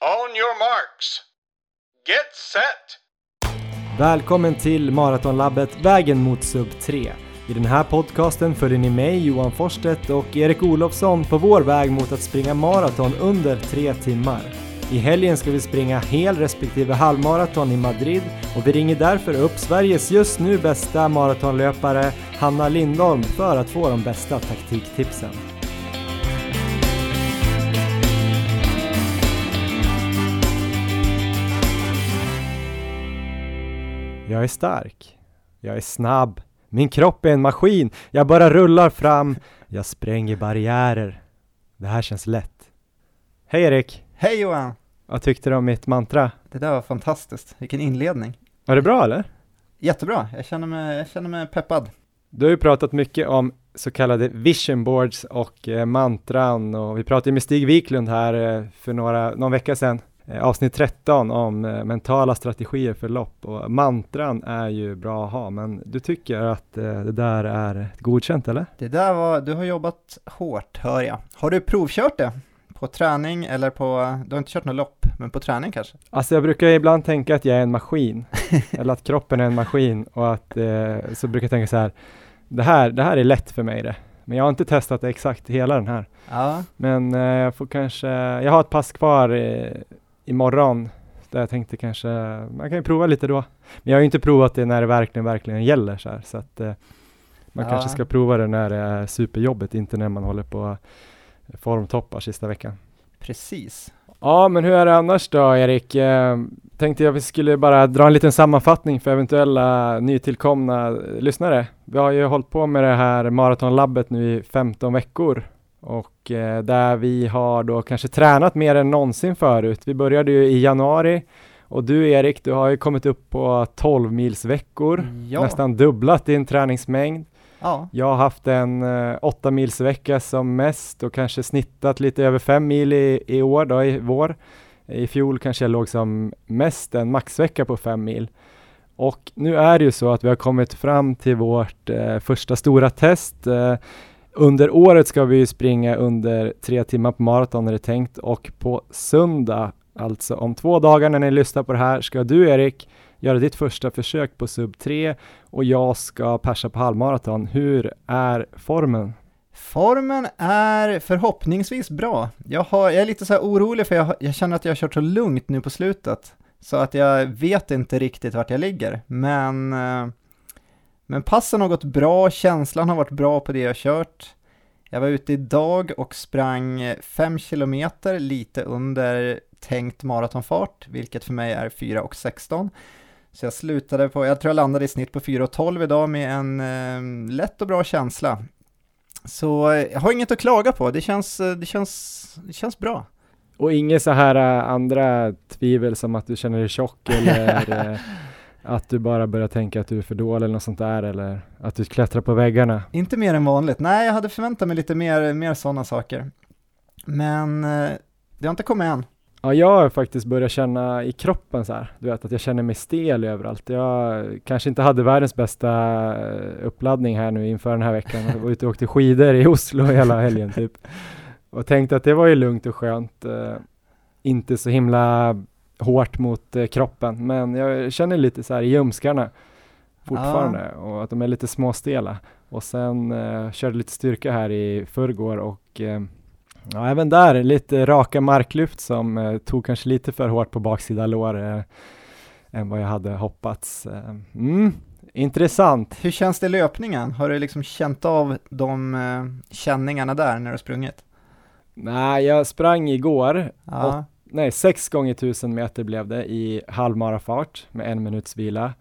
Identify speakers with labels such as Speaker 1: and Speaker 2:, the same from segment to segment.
Speaker 1: On your marks. Get set!
Speaker 2: Välkommen till Maratonlabbet Vägen mot Sub 3. I den här podcasten följer ni mig, Johan Forsstedt och Erik Olofsson på vår väg mot att springa maraton under tre timmar. I helgen ska vi springa hel respektive halvmaraton i Madrid och vi ringer därför upp Sveriges just nu bästa maratonlöpare Hanna Lindholm för att få de bästa taktiktipsen. Jag är stark. Jag är snabb. Min kropp är en maskin. Jag bara rullar fram. Jag spränger barriärer. Det här känns lätt. Hej Erik!
Speaker 3: Hej Johan!
Speaker 2: Vad tyckte du om mitt mantra?
Speaker 3: Det där var fantastiskt, vilken inledning.
Speaker 2: Var det bra eller?
Speaker 3: Jättebra, jag känner mig, jag känner mig peppad.
Speaker 2: Du har ju pratat mycket om så kallade vision boards och eh, mantran och vi pratade med Stig Wiklund här eh, för några, någon vecka sedan avsnitt 13 om eh, mentala strategier för lopp och mantran är ju bra att ha, men du tycker att eh, det där är godkänt eller?
Speaker 3: Det där var, du har jobbat hårt hör jag. Har du provkört det? På träning eller på, du har inte kört något lopp, men på träning kanske?
Speaker 2: Alltså jag brukar ibland tänka att jag är en maskin, eller att kroppen är en maskin och att så brukar jag tänka så här, det här, det här är lätt för mig det. Men jag har inte testat exakt hela den här.
Speaker 3: Ja.
Speaker 2: Men jag får kanske, jag har ett pass kvar imorgon. Där jag tänkte kanske, man kan ju prova lite då. Men jag har ju inte provat det när det verkligen, verkligen gäller så här, så att eh, man ja. kanske ska prova det när det är superjobbet, inte när man håller på formtoppar sista veckan.
Speaker 3: Precis.
Speaker 2: Ja, men hur är det annars då, Erik? Eh, tänkte jag vi skulle bara dra en liten sammanfattning för eventuella nytillkomna lyssnare. Vi har ju hållit på med det här maratonlabbet nu i 15 veckor och eh, där vi har då kanske tränat mer än någonsin förut. Vi började ju i januari och du Erik, du har ju kommit upp på 12 mils veckor, ja. nästan dubblat din träningsmängd. Ja. Jag har haft en eh, 8 mils vecka som mest och kanske snittat lite över 5 mil i, i år då i vår. I fjol kanske jag låg som mest en maxvecka på 5 mil. Och nu är det ju så att vi har kommit fram till vårt eh, första stora test. Eh, under året ska vi springa under tre timmar på maraton är det tänkt och på söndag, alltså om två dagar när ni lyssnar på det här, ska du Erik göra ditt första försök på sub 3 och jag ska persa på halvmaraton. Hur är formen?
Speaker 3: Formen är förhoppningsvis bra. Jag, har, jag är lite så här orolig för jag, jag känner att jag har kört så lugnt nu på slutet. Så att jag vet inte riktigt vart jag ligger. Men eh, men passen har gått bra, känslan har varit bra på det jag kört. Jag var ute idag och sprang 5 km lite under tänkt maratonfart, vilket för mig är 4.16. Så jag slutade på, jag tror jag landade i snitt på 4.12 idag med en eh, lätt och bra känsla. Så eh, jag har inget att klaga på, det känns, eh, det känns, det känns bra.
Speaker 2: Och inget så här uh, andra tvivel som att du känner dig tjock eller uh, Att du bara börjar tänka att du är för dålig eller något sånt där eller att du klättrar på väggarna?
Speaker 3: Inte mer än vanligt. Nej, jag hade förväntat mig lite mer, mer sådana saker. Men eh, det har inte kommit än.
Speaker 2: Ja, jag har faktiskt börjat känna i kroppen så här, du vet att jag känner mig stel överallt. Jag kanske inte hade världens bästa eh, uppladdning här nu inför den här veckan. Jag var ute och åkte skidor i Oslo hela helgen typ. Och tänkte att det var ju lugnt och skönt. Eh, inte så himla hårt mot eh, kroppen, men jag känner lite så här i ljumskarna fortfarande ja. och att de är lite småstela. Och sen eh, körde lite styrka här i förrgår och eh, ja, även där lite raka marklyft som eh, tog kanske lite för hårt på baksida lår eh, än vad jag hade hoppats. Eh, mm, intressant.
Speaker 3: Hur känns det i löpningen? Har du liksom känt av de eh, känningarna där när du sprungit?
Speaker 2: Nej, jag sprang igår ja nej, sex gånger tusen meter blev det i halvmarafart med en minuts vila.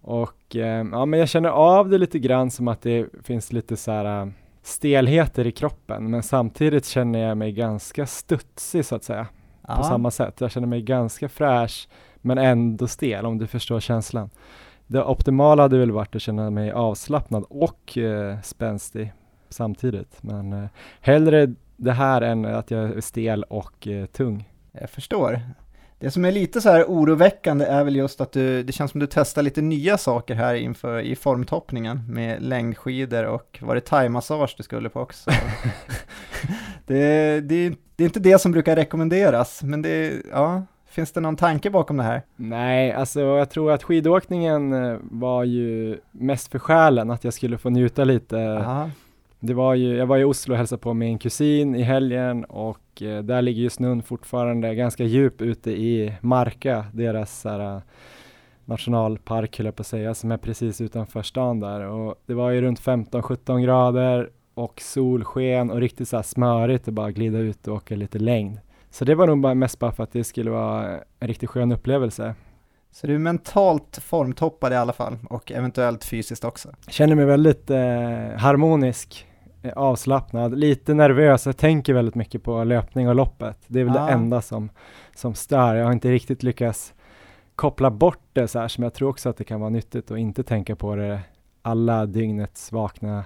Speaker 2: Och eh, ja, men jag känner av det lite grann som att det finns lite så här uh, stelheter i kroppen, men samtidigt känner jag mig ganska studsig så att säga. Ja. På samma sätt. Jag känner mig ganska fräsch, men ändå stel om du förstår känslan. Det optimala hade väl varit att känna mig avslappnad och eh, spänstig samtidigt, men eh, hellre det här än att jag är stel och eh, tung.
Speaker 3: Jag förstår. Det som är lite så här oroväckande är väl just att du, det känns som du testar lite nya saker här inför i formtoppningen med längdskidor och var det thaimassage du skulle på också? det, det, det är inte det som brukar rekommenderas, men det, ja, finns det någon tanke bakom det här?
Speaker 2: Nej, alltså jag tror att skidåkningen eh, var ju mest för själen, att jag skulle få njuta lite.
Speaker 3: Aha.
Speaker 2: Det var ju, jag var i Oslo och hälsade på min kusin i helgen och eh, där ligger ju snön fortfarande ganska djup ute i Marka, deras såhär, nationalpark höll jag på att säga, som är precis utanför stan där och det var ju runt 15-17 grader och solsken och riktigt så här smörigt att bara glida ut och åka lite längd. Så det var nog bara mest bara för att det skulle vara en riktigt skön upplevelse.
Speaker 3: Så du är mentalt formtoppad i alla fall och eventuellt fysiskt också?
Speaker 2: Känner mig väldigt eh, harmonisk, avslappnad, lite nervös. Jag tänker väldigt mycket på löpning och loppet. Det är väl
Speaker 3: Ah.
Speaker 2: det enda som, som stör. Jag har inte riktigt lyckats koppla bort det så här som jag tror också att det kan vara nyttigt att inte tänka på det alla dygnets vakna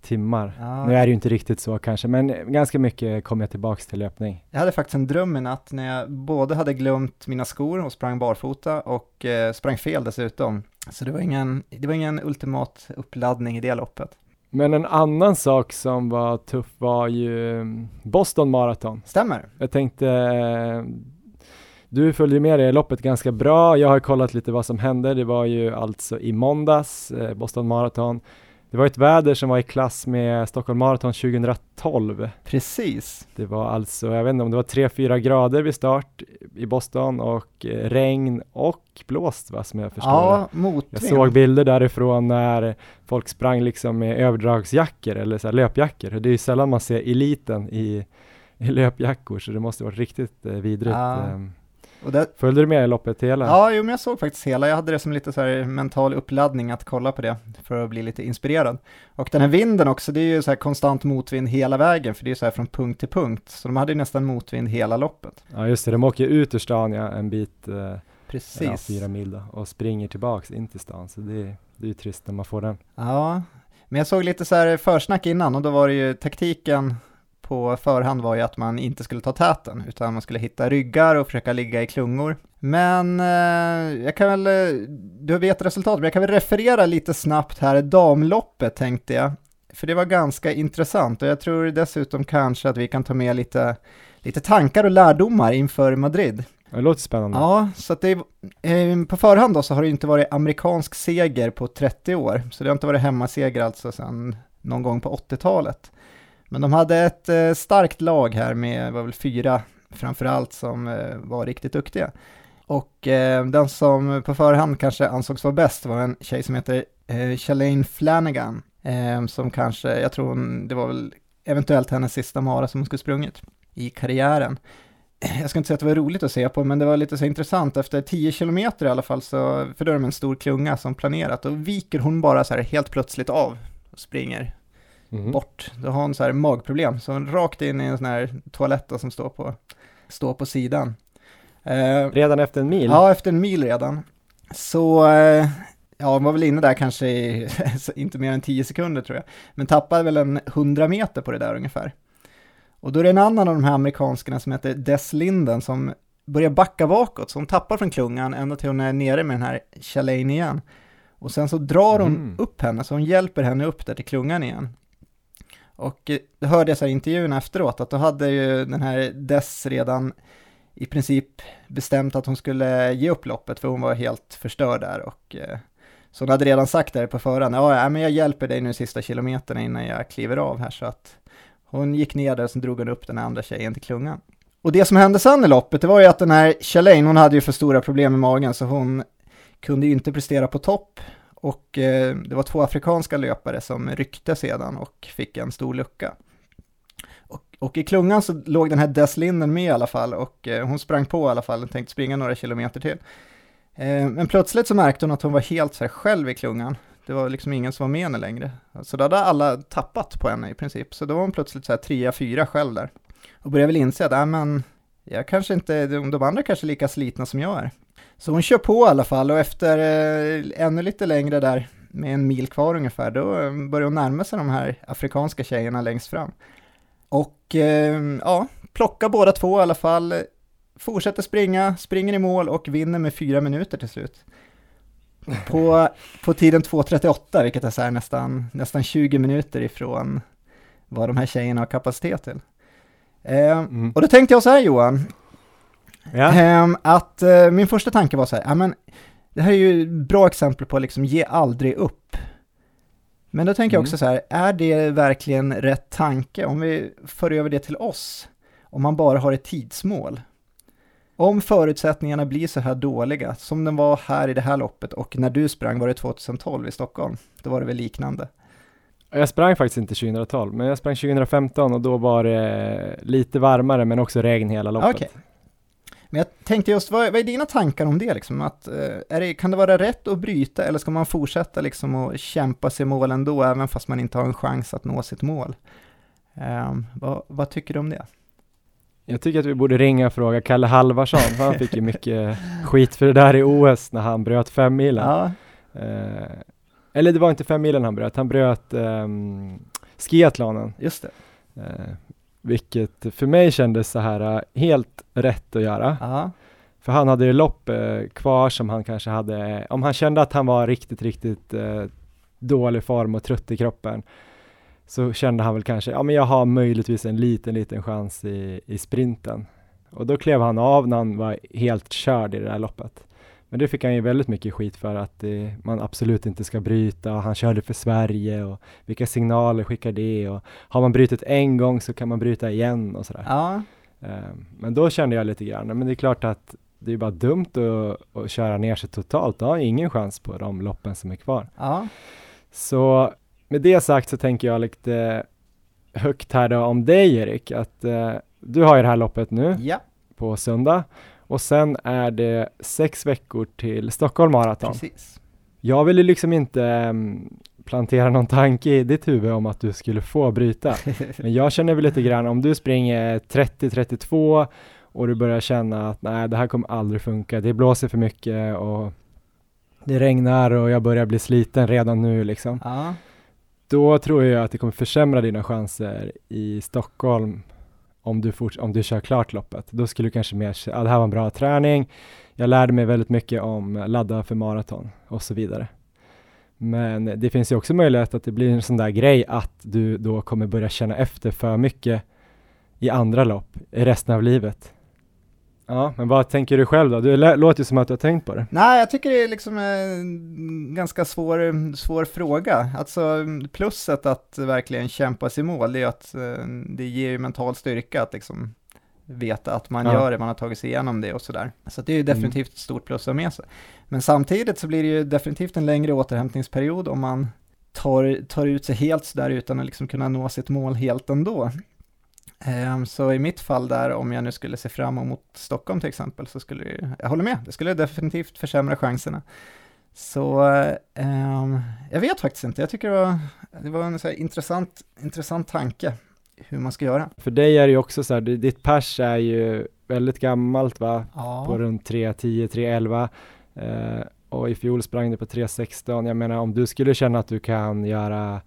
Speaker 2: timmar.
Speaker 3: Ja.
Speaker 2: Nu är det ju inte riktigt så kanske, men ganska mycket kommer jag tillbaks till löpning.
Speaker 3: Jag hade faktiskt en dröm i natt när jag både hade glömt mina skor och sprang barfota och eh, sprang fel dessutom. Så det var, ingen, det var ingen ultimat uppladdning i det loppet.
Speaker 2: Men en annan sak som var tuff var ju mm, Boston Marathon.
Speaker 3: Stämmer?
Speaker 2: Jag tänkte, eh, du följde med det loppet ganska bra. Jag har kollat lite vad som hände. Det var ju alltså i måndags, eh, Boston Marathon. Det var ett väder som var i klass med Stockholm Marathon 2012.
Speaker 3: Precis.
Speaker 2: Det var alltså, jag vet inte om det var 3-4 grader vid start i Boston och eh, regn och blåst va, som jag förstår.
Speaker 3: Ja,
Speaker 2: Jag
Speaker 3: motvind.
Speaker 2: såg bilder därifrån när folk sprang liksom med överdragsjackor eller så löpjackor. Det är ju sällan man ser eliten i, i löpjackor så det måste varit riktigt eh, vidrigt.
Speaker 3: Ja. Det,
Speaker 2: Följde du med i loppet hela?
Speaker 3: ja, jo, men jag såg faktiskt hela. Jag hade det som lite så här mental uppladdning att kolla på det för att bli lite inspirerad. Och den här vinden också, det är ju så här konstant motvind hela vägen, för det är så här från punkt till punkt. Så de hade ju nästan motvind hela loppet.
Speaker 2: Ja just det, de åker ut ur stan ja, en bit, eh, ja,
Speaker 3: Precis.
Speaker 2: fyra mil då, och springer tillbaks in till stan. Så det, det är ju trist när man får den.
Speaker 3: Ja, men jag såg lite så här försnack innan och då var det ju taktiken på förhand var ju att man inte skulle ta täten utan man skulle hitta ryggar och försöka ligga i klungor. Men eh, jag kan väl, eh, du vet resultatet, men jag kan väl referera lite snabbt här damloppet tänkte jag. För det var ganska intressant och jag tror dessutom kanske att vi kan ta med lite, lite tankar och lärdomar inför Madrid.
Speaker 2: Det låter spännande.
Speaker 3: Ja, så att det är, eh, på förhand då så har det inte varit amerikansk seger på 30 år, så det har inte varit hemmaseger alltså sedan någon gång på 80-talet. Men de hade ett eh, starkt lag här med, var väl fyra framförallt som eh, var riktigt duktiga. Och eh, den som på förhand kanske ansågs vara bäst var en tjej som heter eh, Shalane Flanagan, eh, som kanske, jag tror hon, det var väl eventuellt hennes sista mara som hon skulle sprungit i karriären jag ska inte säga att det var roligt att se på, men det var lite så intressant. Efter 10 kilometer i alla fall, så, för då är de en stor klunga som planerat, och viker hon bara så här helt plötsligt av och springer
Speaker 2: Mhm.
Speaker 3: bort. Då har hon så här magproblem, så rakt in i en sån här toalett som står på, står på sidan. Eh,
Speaker 2: Redan efter en mil?
Speaker 3: Ja, efter en mil redan. Så, eh, ja, var väl inne där kanske i, inte mer än 10 sekunder tror jag, men tappade väl en 100 meter på det där ungefär. Och då är det en annan av de här amerikanskarna som heter Des Linden som börjar backa bakåt, så hon tappar från klungan ända till hon är nere med den här Chalane igen. Och sen så drar hon
Speaker 2: Mm.
Speaker 3: upp henne, så hon hjälper henne upp där till klungan igen. Och eh, då det hörde jag så här i intervjun efteråt, att då hade ju den här Dess redan i princip bestämt att hon skulle ge upp loppet, för hon var helt förstörd där och eh, så hon hade redan sagt där på förhand, ja, men jag hjälper dig nu sista kilometerna innan jag kliver av här, så att hon gick ner där och sen drog hon upp den andra tjejen till klungan. Och det som hände sen i loppet, det var ju att den här Chalain, hon hade ju för stora problem med magen, så hon kunde ju inte prestera på topp. Och eh, det var två afrikanska löpare som ryckte sedan och fick en stor lucka. Och, och i klungan så låg den här Des Linden med i alla fall och eh, hon sprang på i alla fall och tänkte springa några kilometer till. Eh, men plötsligt så märkte hon att hon var helt så här själv i klungan. Det var liksom ingen som var med henne längre. Så då hade alla tappat på henne i princip. Så då var hon plötsligt så här trea, fyra själv där. Och började väl inse att, äh, men jag kanske inte, de, de andra kanske är lika slitna som jag är. Så hon kör på i alla fall och efter eh, ännu lite längre där, med en mil kvar ungefär, då eh, börjar hon närma sig de här afrikanska tjejerna längst fram. Och eh, ja, plockar båda två i alla fall, fortsätter springa, springer i mål och vinner med fyra minuter till slut. På, på tiden 2.38, vilket är så nästan, nästan 20 minuter ifrån vad de här tjejerna har kapacitet till. Eh,
Speaker 2: Mm.
Speaker 3: Och då tänkte jag så här Johan,
Speaker 2: Ja.
Speaker 3: Ehm, att eh, min första tanke var så här, ja men det här är ju ett bra exempel på liksom ge aldrig upp. Men då tänker jag
Speaker 2: Mm.
Speaker 3: också så här, är det verkligen rätt tanke om vi för över det till oss? Om man bara har ett tidsmål. Om förutsättningarna blir så här dåliga som den var här i det här loppet och när du sprang var det 2012 i Stockholm, då var det väl liknande.
Speaker 2: Jag sprang faktiskt inte 2012, men jag sprang 2015 och då var det lite varmare men också regn hela loppet.
Speaker 3: Okej. Men jag tänkte just, vad, vad är dina tankar om det liksom? Att, eh, är det, kan det vara rätt att bryta eller ska man fortsätta liksom och kämpa sig mål ändå, även fast man inte har en chans att nå sitt mål? Ehm, vad, vad tycker du om det?
Speaker 2: Jag tycker att vi borde ringa och fråga Kalle Halvarsson, för han fick ju mycket skit för det där i OS när han bröt fem milen.
Speaker 3: Ja,
Speaker 2: Eh, eller det var inte fem milen han bröt, han bröt um, skiathlonen.
Speaker 3: just det.
Speaker 2: Eh, vilket för mig kändes så här eh, helt rätt att göra.
Speaker 3: Ja,
Speaker 2: För han hade ju lopp eh, kvar som han kanske hade, om han kände att han var riktigt, riktigt eh, dålig form och trött i kroppen så kände han väl kanske, ja men jag har möjligtvis en liten, liten chans i, i sprinten. Och då klev han av när han var helt körd i det där loppet. Men det fick han ju väldigt mycket skit för att eh, man absolut inte ska bryta och han körde för Sverige och vilka signaler skickar det och har man brutit en gång så kan man bryta igen och sådär.
Speaker 3: ja,
Speaker 2: Eh, Men då kände jag lite grann, men det är klart att det är bara dumt att, att köra ner sig totalt. Du har ingen chans på de loppen som är kvar.
Speaker 3: ja,
Speaker 2: Så med det sagt så tänker jag lite högt här då om dig Erik, att eh, du har ju det här loppet nu
Speaker 3: ja,
Speaker 2: på söndag och sen är det sex veckor till Stockholm Marathon.
Speaker 3: precis.
Speaker 2: Jag vill ju liksom inte mm, plantera någon tanke i ditt huvud om att du skulle få bryta. Men jag känner väl lite grann om du springer 30-32 och du börjar känna att nej, det här kommer aldrig funka. Det blåser för mycket och det regnar och jag börjar bli sliten redan nu liksom.
Speaker 3: Ja,
Speaker 2: Då tror jag att det kommer försämra dina chanser i Stockholm om du, forts- om du kör klart loppet. Då skulle du kanske mer säga, ah, det här var en bra träning. Jag lärde mig väldigt mycket om ladda för maraton och så vidare. Men det finns ju också möjlighet att det blir en sån där grej att du då kommer börja känna efter för mycket i andra lopp i resten av livet. Ja, men vad tänker du själv då? Du lä- låter ju som att du har tänkt på det.
Speaker 3: Nej, jag tycker det är liksom en ganska svår, svår fråga. Alltså plusset att verkligen kämpa sig i mål, det är att eh, det ger ju mental styrka att liksom veta att man
Speaker 2: Ja.
Speaker 3: gör det, man har tagit sig igenom det och sådär. Så det är ju definitivt ett stort plus att ha med sig. Men samtidigt så blir det ju definitivt en längre återhämtningsperiod om man tar, tar ut sig helt sådär utan att liksom kunna nå sitt mål helt ändå. Ehm, Så i mitt fall där, om jag nu skulle se fram emot Stockholm till exempel, så skulle det, jag håller med, det skulle definitivt försämra chanserna. Så ehm, jag vet faktiskt inte, jag tycker det var, det var en så intressant, intressant tanke hur man ska göra.
Speaker 2: För dig är det ju också så här, di- ditt pers är ju väldigt gammalt va?
Speaker 3: Ja,
Speaker 2: på runt 3.10, 3.11 eh, och i fjol sprang du på 3.16. Jag menar om du skulle känna att du kan göra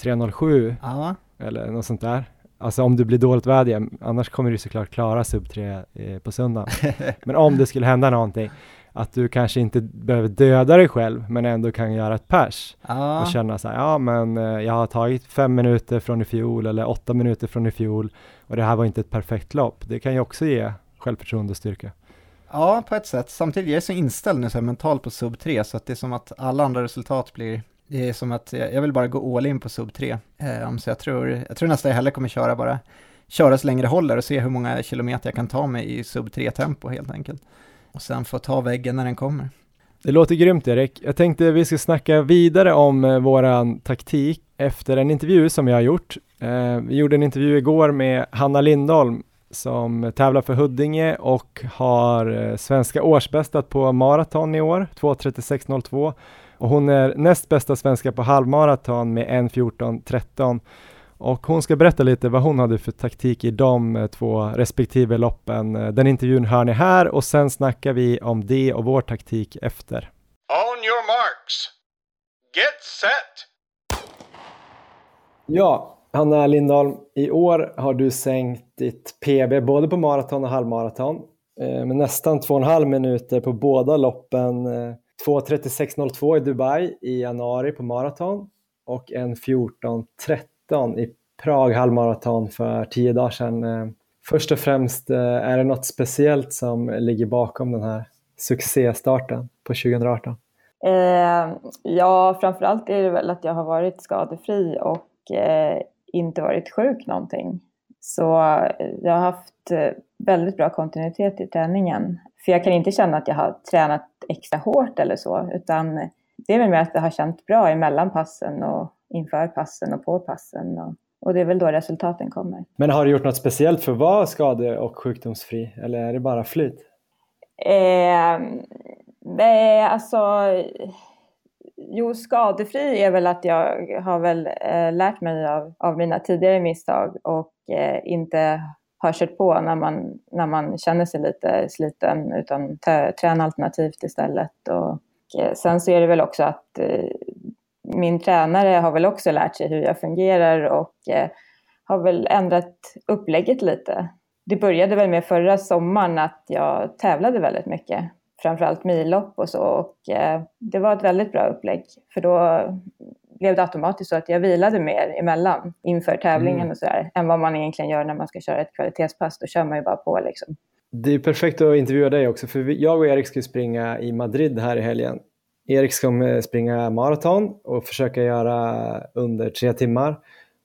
Speaker 2: 3.07
Speaker 3: ja,
Speaker 2: eller något sånt där. Alltså om du blir dåligt väder, annars kommer du såklart klara sub 3 eh, på söndag. Men om det skulle hända någonting, att du kanske inte behöver döda dig själv, men ändå kan göra ett pers och
Speaker 3: ja,
Speaker 2: känna så här, ja men eh, jag har tagit fem minuter från i fjol eller åtta minuter från i fjol och det här var inte ett perfekt lopp. Det kan ju också ge självförtroende och styrka.
Speaker 3: ja, på ett sätt. Samtidigt, jag är så inställd nu så här mentalt på sub 3, så att det är som att alla andra resultat blir det är som att jag vill bara gå all in på sub 3. Eh, så jag tror, jag tror nästan jag hellre kommer köra bara, köra så länge det håller och se hur många kilometer jag kan ta mig i sub 3-tempo helt enkelt. Och sen få ta väggen när den kommer.
Speaker 2: Det låter grymt Erik. Jag tänkte vi ska snacka vidare om eh, våran taktik efter en intervju som jag har gjort. Eh, vi gjorde en intervju igår med Hanna Lindholm som tävlar för Huddinge och har svenska årsbästat på maraton i år, 2.36.02 och hon är näst bästa svenska på halvmaraton med 1.14.13 och hon ska berätta lite vad hon hade för taktik i de eh, två respektive loppen. Eh, Den intervjun hör ni här och sen snackar vi om det och vår taktik efter.
Speaker 1: On your marks. Get set.
Speaker 2: Ja, Hanna Lindholm, i år har du sänkt ditt PB både på maraton och halvmaraton eh, med nästan 2,5 minuter på båda loppen. 2.36.02 i Dubai i januari på maraton och en 14.13 i Prag halvmaraton för tio dagar sedan. Eh, först och främst, eh, är det något speciellt som ligger bakom den här succéstarten på 2018?
Speaker 4: Eh, ja, framförallt är det väl att jag har varit skadefri och eh, inte varit sjuk någonting. Så eh, jag har haft väldigt bra kontinuitet i träningen. För jag kan inte känna att jag har tränat extra hårt eller så, utan det är väl mer att det har känts bra emellan passen och inför passen och på passen. Och, och det är väl då resultaten kommer.
Speaker 2: Men har du gjort något speciellt för att vara skade och sjukdomsfri eller är det bara flyt?
Speaker 4: Eh, nej, alltså Jo, skadefri är väl att jag har väl eh, lärt mig av, av mina tidigare misstag och eh, inte har kört på när man, när man känner sig lite sliten utan träna alternativt istället. Och, och sen så är det väl också att eh, min tränare har väl också lärt sig hur jag fungerar och eh, har väl ändrat upplägget lite. Det började väl med förra sommaren att jag tävlade väldigt mycket framförallt millopp och så. Och, eh, det var ett väldigt bra upplägg för då blev det automatiskt så att jag vilade mer emellan inför tävlingen mm. och sådär än vad man egentligen gör när man ska köra ett kvalitetspass. Då kör man ju bara på liksom.
Speaker 2: Det är perfekt att intervjua dig också för jag och Erik ska springa i Madrid här i helgen. Erik ska springa maraton och försöka göra under tre timmar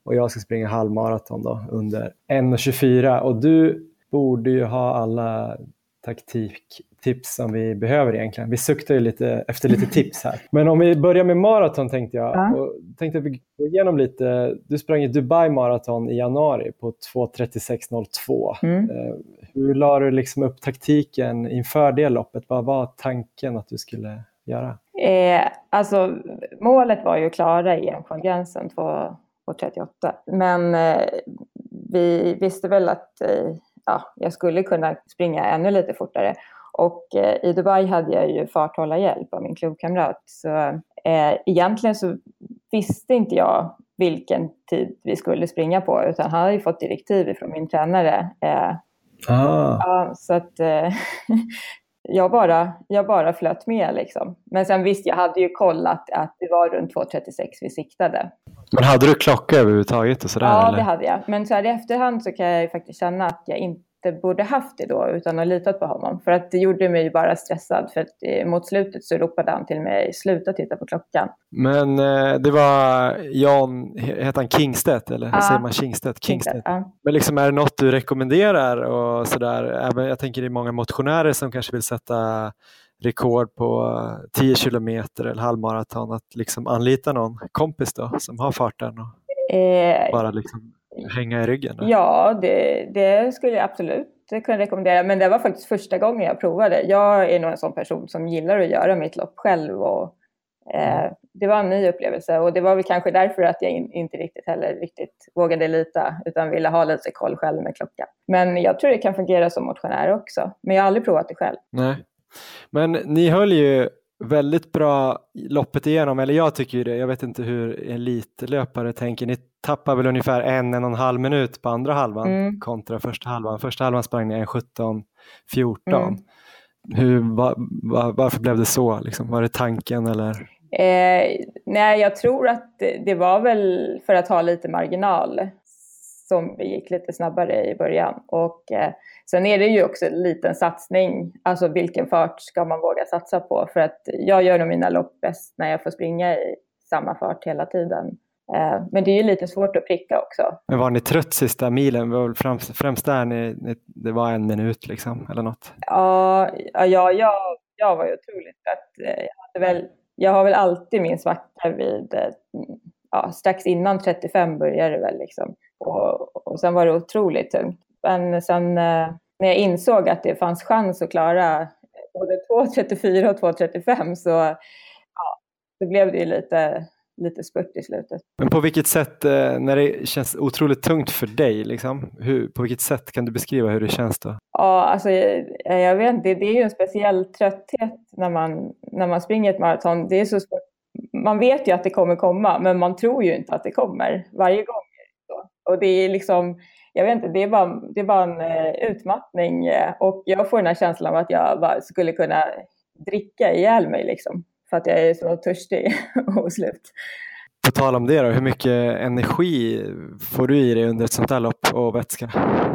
Speaker 2: och jag ska springa halvmaraton då under 1.24 och du borde ju ha alla taktiktips som vi behöver egentligen. Vi suktar ju lite efter lite tips här. Men om vi börjar med maraton tänkte jag. Ja. Och tänkte att vi går igenom lite. Du sprang i Dubai maraton i januari på 2.36.02. Mm. Eh, hur la du liksom upp taktiken inför det loppet? Vad var tanken att du skulle göra?
Speaker 4: Eh, alltså, målet var ju att klara EM-gränsen 2.38. Men eh, vi visste väl att eh, ja, jag skulle kunna springa ännu lite fortare. Och eh, i Dubai hade jag ju farthållarhjälp av min klubbkamrat. Så eh, egentligen så visste inte jag vilken tid vi skulle springa på utan han hade ju fått direktiv från min tränare. Eh, ah. ja, så att eh, jag, bara, jag bara flöt med liksom. Men sen visst, jag hade ju kollat att det var runt 2.36 vi siktade.
Speaker 2: Men hade du klocka överhuvudtaget? Och sådär,
Speaker 4: ja,
Speaker 2: eller?
Speaker 4: det hade jag. Men så här i efterhand så kan jag ju faktiskt känna att jag inte borde haft det då utan att litat på honom. För att det gjorde mig bara stressad för att eh, mot slutet så ropade han till mig sluta titta på klockan.
Speaker 2: Men eh, det var Jan, heter han Kingstedt eller ja. säger man Kingstedt? Kingstedt. Ja. Men liksom är det något du rekommenderar och sådär? Även, jag tänker det är många motionärer som kanske vill sätta rekord på 10 kilometer eller halvmaraton att liksom anlita någon kompis då som har farten och eh, bara liksom hänga i ryggen?
Speaker 4: Ja, det, det, skulle jag absolut kunna rekommendera. Men det var faktiskt första gången jag provade. Jag är nog en sån person som gillar att göra mitt lopp själv. Och, eh, det var en ny upplevelse och det var väl kanske därför att jag in, inte riktigt heller riktigt vågade lita utan ville ha lite koll själv med klockan. Men jag tror det kan fungera som motionär också. Men jag har aldrig provat det själv.
Speaker 2: Nej. Men ni höll ju väldigt bra loppet igenom, eller jag tycker ju det. Jag vet inte hur elitlöpare tänker. Ni tappar väl ungefär en, en och en halv minut på andra halvan mm. kontra första halvan. Första halvan sprang ni en 17, 14. Mm. Hur, va, va, varför blev det så? Liksom? Var det tanken eller?
Speaker 4: Eh, nej, jag tror att det var väl för att ha lite marginal som vi gick lite snabbare i början. Och eh, sen är det ju också en liten satsning, alltså vilken fart ska man våga satsa på? För att jag gör nog mina lopp bäst när jag får springa i samma fart hela tiden. Eh, men det är ju lite svårt att pricka också.
Speaker 2: Men var ni trött sista milen? Var främst, främst där ni, ni, det var en minut liksom, eller något?
Speaker 4: Ja, ja jag, jag var ju otroligt trött. Eh, jag, väl, jag har väl alltid min svacka vid ja, strax innan 35 började det väl liksom. Och, och sen var det otroligt tungt. Men sen eh, när jag insåg att det fanns chans att klara både 2.34 och 2.35 så ja, då blev det ju lite, lite spurt i slutet.
Speaker 2: Men på vilket sätt, eh, när det känns otroligt tungt för dig, liksom, hur, på vilket sätt kan du beskriva hur det känns då?
Speaker 4: Ja, alltså jag, jag vet inte, det är ju en speciell trötthet när man, när man springer ett maraton. Det är så man vet ju att det kommer komma, men man tror ju inte att det kommer varje gång. Och det är liksom, jag vet inte, det är bara, det är bara en uh, utmattning uh, och jag får den här känslan av att jag skulle kunna dricka ihjäl mig liksom, för att jag är så törstig och slut.
Speaker 2: På tal om det då, hur mycket energi får du i dig under ett sånt här lopp och vätska?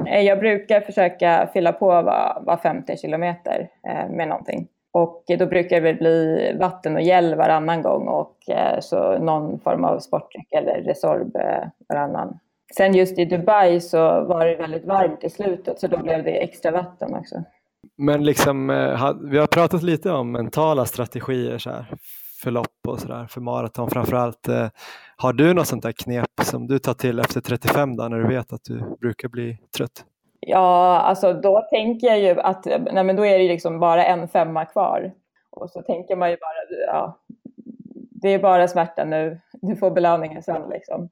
Speaker 4: Eh, jag brukar försöka fylla på var, var 50 kilometer eh, med någonting. Och då brukar det bli vatten och gel varannan gång och eh, så någon form av sportdryck eller Resorb eh, varannan. Sen just i Dubai så var det väldigt varmt i slutet så då blev det extra vatten också.
Speaker 2: Men liksom, eh, vi har pratat lite om mentala strategier så här, för lopp och sådär, för maraton framförallt. Har du något sånt där knep som du tar till efter 35 dagar när du vet att du brukar bli trött?
Speaker 4: Ja, alltså då tänker jag ju att nej, men då är det liksom bara en femma kvar. Och så tänker man ju bara, ja, det är bara smärta nu, du får belöningen sen liksom.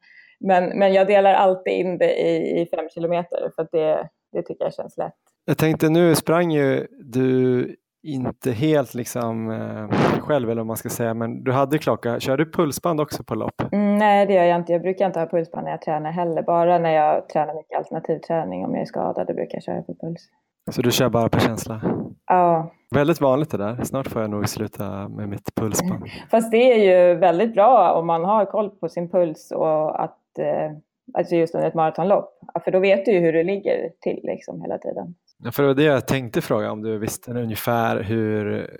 Speaker 4: Men, men jag delar alltid in det i, i fem kilometer för det, det tycker jag känns lätt.
Speaker 2: Jag tänkte nu sprang ju du inte helt liksom eh, själv eller vad man ska säga, men du hade klocka. Kör du pulsband också på lopp?
Speaker 4: Mm, nej, det gör jag inte. Jag brukar inte ha pulsband när jag tränar heller. Bara när jag tränar mycket alternativträning. Om jag är skadad, då brukar jag köra på puls.
Speaker 2: Så du kör bara på känsla?
Speaker 4: Ja.
Speaker 2: Väldigt vanligt det där. Snart får jag nog sluta med mitt pulsband.
Speaker 4: Fast det är ju väldigt bra om man har koll på sin puls och att eh, alltså just under ett maratonlopp. För då vet du ju hur du ligger till liksom hela tiden.
Speaker 2: Ja, för det var det jag tänkte fråga om du visste ungefär hur,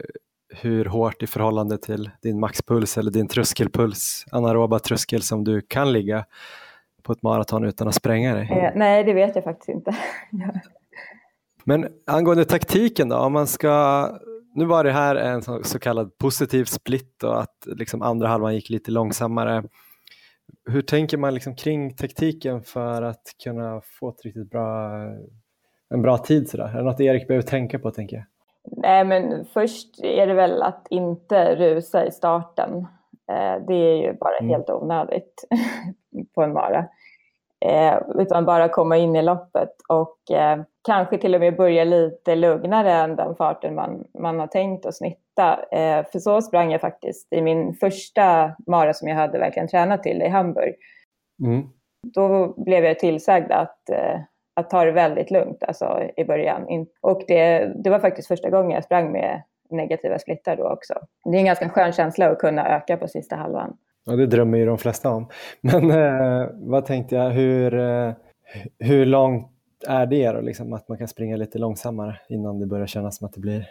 Speaker 2: hur hårt i förhållande till din maxpuls eller din tröskelpuls, anaeroba tröskel som du kan ligga på ett maraton utan att spränga dig?
Speaker 4: Eh, nej, det vet jag faktiskt inte.
Speaker 2: Men angående taktiken då, om man ska nu var det här en så, kallad positiv split och att liksom andra halvan gick lite långsammare. Hur tänker man liksom kring taktiken för att kunna få ett riktigt bra en bra tid sådär? Är det något Erik behöver tänka på tänker jag?
Speaker 4: Nej men först är det väl att inte rusa i starten. Eh, det är ju bara mm. helt onödigt på en mara. Eh, utan bara komma in i loppet och eh, kanske till och med börja lite lugnare än den farten man, man har tänkt att snitta. för så sprang jag faktiskt i min första mara som jag hade verkligen tränat till i Hamburg. Mm. Då blev jag tillsagd att att ta det väldigt lugnt alltså, i början. Och det, det var faktiskt första gången jag sprang med negativa splittar då också. Det är en ganska skön känsla att kunna öka på sista halvan.
Speaker 2: Ja, det drömmer ju de flesta om. Men eh, vad tänkte jag, hur, eh, hur långt är det då, liksom, att man kan springa lite långsammare innan det börjar kännas som att det blir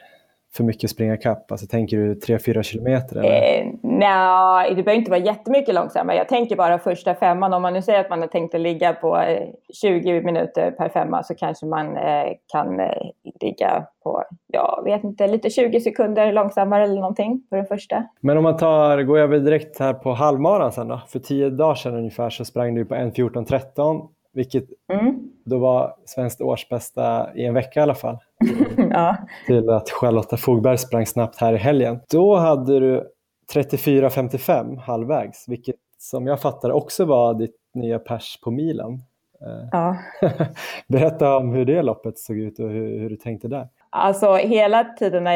Speaker 2: för mycket springa kapp? Alltså, tänker du 3-4 kilometer?
Speaker 4: Eh, Nej, det behöver inte vara jättemycket långsammare. Jag tänker bara första femman. Om man nu säger att man har tänkt att ligga på 20 eh, minuter per femma så kanske man eh, kan eh, ligga på, jag vet inte, lite 20 sekunder långsammare eller någonting på den första.
Speaker 2: Men om man tar, går över direkt här på halvmaran sen då. För tio dagar sedan ungefär så sprang du på 1.14.13 vilket mm. då var svenskt årsbästa i en vecka i alla fall. ja. Till att Charlotta Fogberg sprang snabbt här i helgen. Då hade du 34.55 halvvägs, vilket som jag fattar också var ditt nya pers på milen. Eh, ja. Berätta om hur det loppet såg ut och hur, hur du tänkte där.
Speaker 4: Alltså hela tiden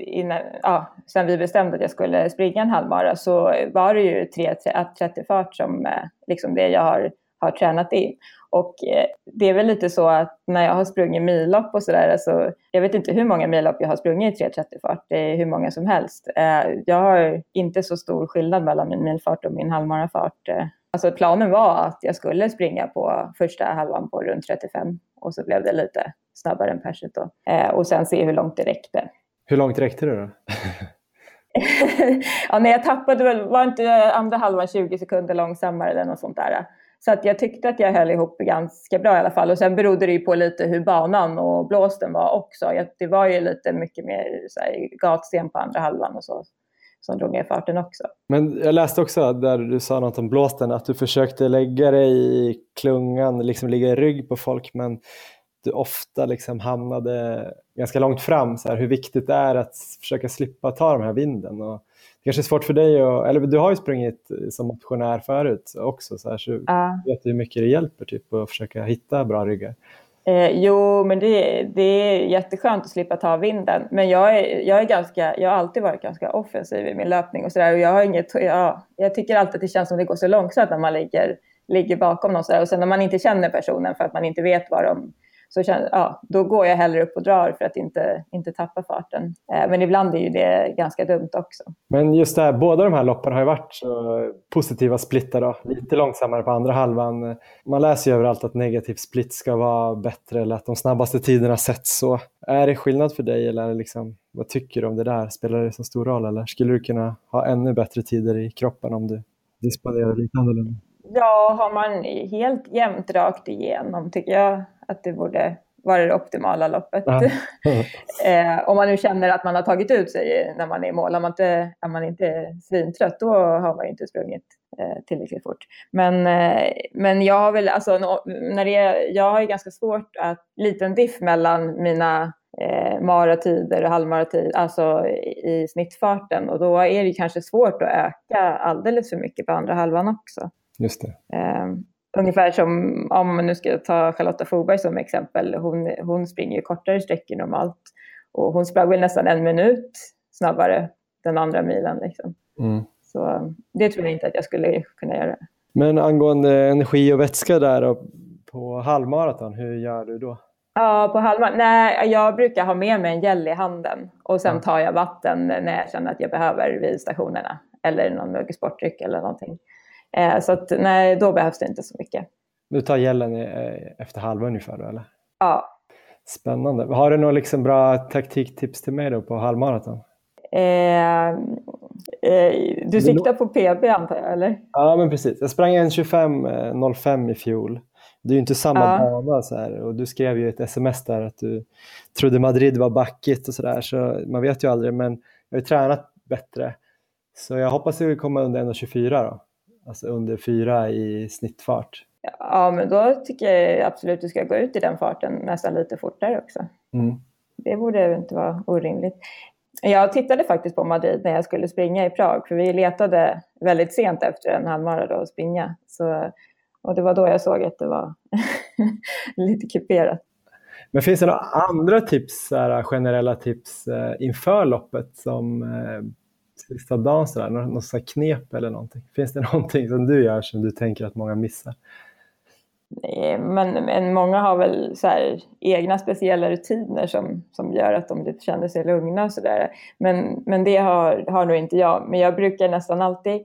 Speaker 4: innan, ja, sen vi bestämde att jag skulle springa en halvmara så var det ju 3.30 fart som eh, liksom det jag har, har tränat in. Och eh, det är väl lite så att när jag har sprungit millopp och sådär, alltså, jag vet inte hur många millopp jag har sprungit i 3.30 fart, det är hur många som helst. Eh, jag har inte så stor skillnad mellan min milfart och min halvmarafart. Eh. Alltså planen var att jag skulle springa på första halvan på runt 35 och så blev det lite snabbare än perset då. Och sen se hur långt det räckte.
Speaker 2: Hur långt räckte det då?
Speaker 4: ja, när jag tappade väl, var inte andra halvan 20 sekunder långsammare eller något sånt där. Så att jag tyckte att jag höll ihop ganska bra i alla fall. Och sen berodde det ju på lite hur banan och blåsten var också. Det var ju lite mycket mer så här, gatsten på andra halvan och så som drog ner farten också.
Speaker 2: Men jag läste också där du sa något om blåsten, att du försökte lägga dig i klungan, liksom ligga i rygg på folk, men du ofta liksom hamnade ganska långt fram. Så här, hur viktigt det är att försöka slippa ta den här vinden. Och det kanske är svårt för dig, att, eller du har ju sprungit som motionär förut också, så, här, så ja. vet du hur mycket det hjälper typ, att försöka hitta bra ryggar?
Speaker 4: Eh, jo, men det, det är jätteskönt att slippa ta vinden. Men jag, är, jag, är ganska, jag har alltid varit ganska offensiv i min löpning och sådär. Jag, har inget, jag, jag tycker alltid att det känns som det går så långsamt när man ligger, ligger bakom någon sådär. Och sen när man inte känner personen för att man inte vet vad de så känner, ja, då går jag hellre upp och drar för att inte, inte tappa farten. Eh, men ibland är ju det ganska dumt också.
Speaker 2: Men just det här, båda de här loppen har ju varit positiva splittar då, lite långsammare på andra halvan. Man läser ju överallt att negativ split ska vara bättre eller att de snabbaste tiderna sätts så. Är det skillnad för dig eller liksom, vad tycker du om det där? Spelar det så stor roll eller skulle du kunna ha ännu bättre tider i kroppen om du disponerar lite annorlunda?
Speaker 4: Ja, har man helt jämnt rakt igenom tycker jag att det borde vara det optimala loppet. Ja. eh, om man nu känner att man har tagit ut sig när man är i mål. Om man inte, om man inte är svintrött, då har man inte sprungit eh, tillräckligt fort. Men, eh, men jag har väl, alltså, när det är, jag har ju ganska svårt att, liten diff mellan mina eh, maratider och halvmaratider, alltså i, i snittfarten. Och då är det kanske svårt att öka alldeles för mycket på andra halvan också.
Speaker 2: Just det.
Speaker 4: Ungefär som om man nu ska ta Charlotta Fogberg som exempel. Hon, hon springer ju kortare sträckor normalt. Och hon sprang väl nästan en minut snabbare den andra milen. Liksom. Mm. Så det tror jag inte att jag skulle kunna göra.
Speaker 2: Men angående energi och vätska där och på halvmaraton, hur gör du då?
Speaker 4: Ja, på halvmaraton? Nej, jag brukar ha med mig en gel i handen och sen tar jag vatten när jag känner att jag behöver vid stationerna. Eller någon mugg sportdryck eller någonting. Eh, så att, nej, då behövs det inte så mycket.
Speaker 2: Du tar gällen efter halva ungefär då, eller?
Speaker 4: Ja.
Speaker 2: Spännande. Har du några liksom bra taktiktips till mig då på halvmaraton?
Speaker 4: Eh, eh, du siktar på PB antar jag, eller?
Speaker 2: Ja, men precis. Jag sprang en 25.05 eh, i fjol. Det är ju inte samma ja. bana så här. och du skrev ju ett sms där att du trodde Madrid var backigt och sådär så man vet ju aldrig men jag har ju tränat bättre. Så jag hoppas att vi kommer under 1.24 då alltså under fyra i snittfart.
Speaker 4: Ja, men då tycker jag absolut att du ska gå ut i den farten nästan lite fortare också. Mm. Det borde inte vara orimligt. Jag tittade faktiskt på Madrid när jag skulle springa i Prag, för vi letade väldigt sent efter en halvmara att springa. Så, och det var då jag såg att det var lite kuperat.
Speaker 2: Men finns det några andra tips, generella tips eh, inför loppet som eh, sista dagen sådär, något, något knep eller någonting? Finns det någonting som du gör som du tänker att många missar?
Speaker 4: Nej, men, men många har väl så här, egna speciella rutiner som, som gör att de lite känner sig lugna och sådär. Men, men det har, har nog inte jag. Men jag brukar nästan alltid,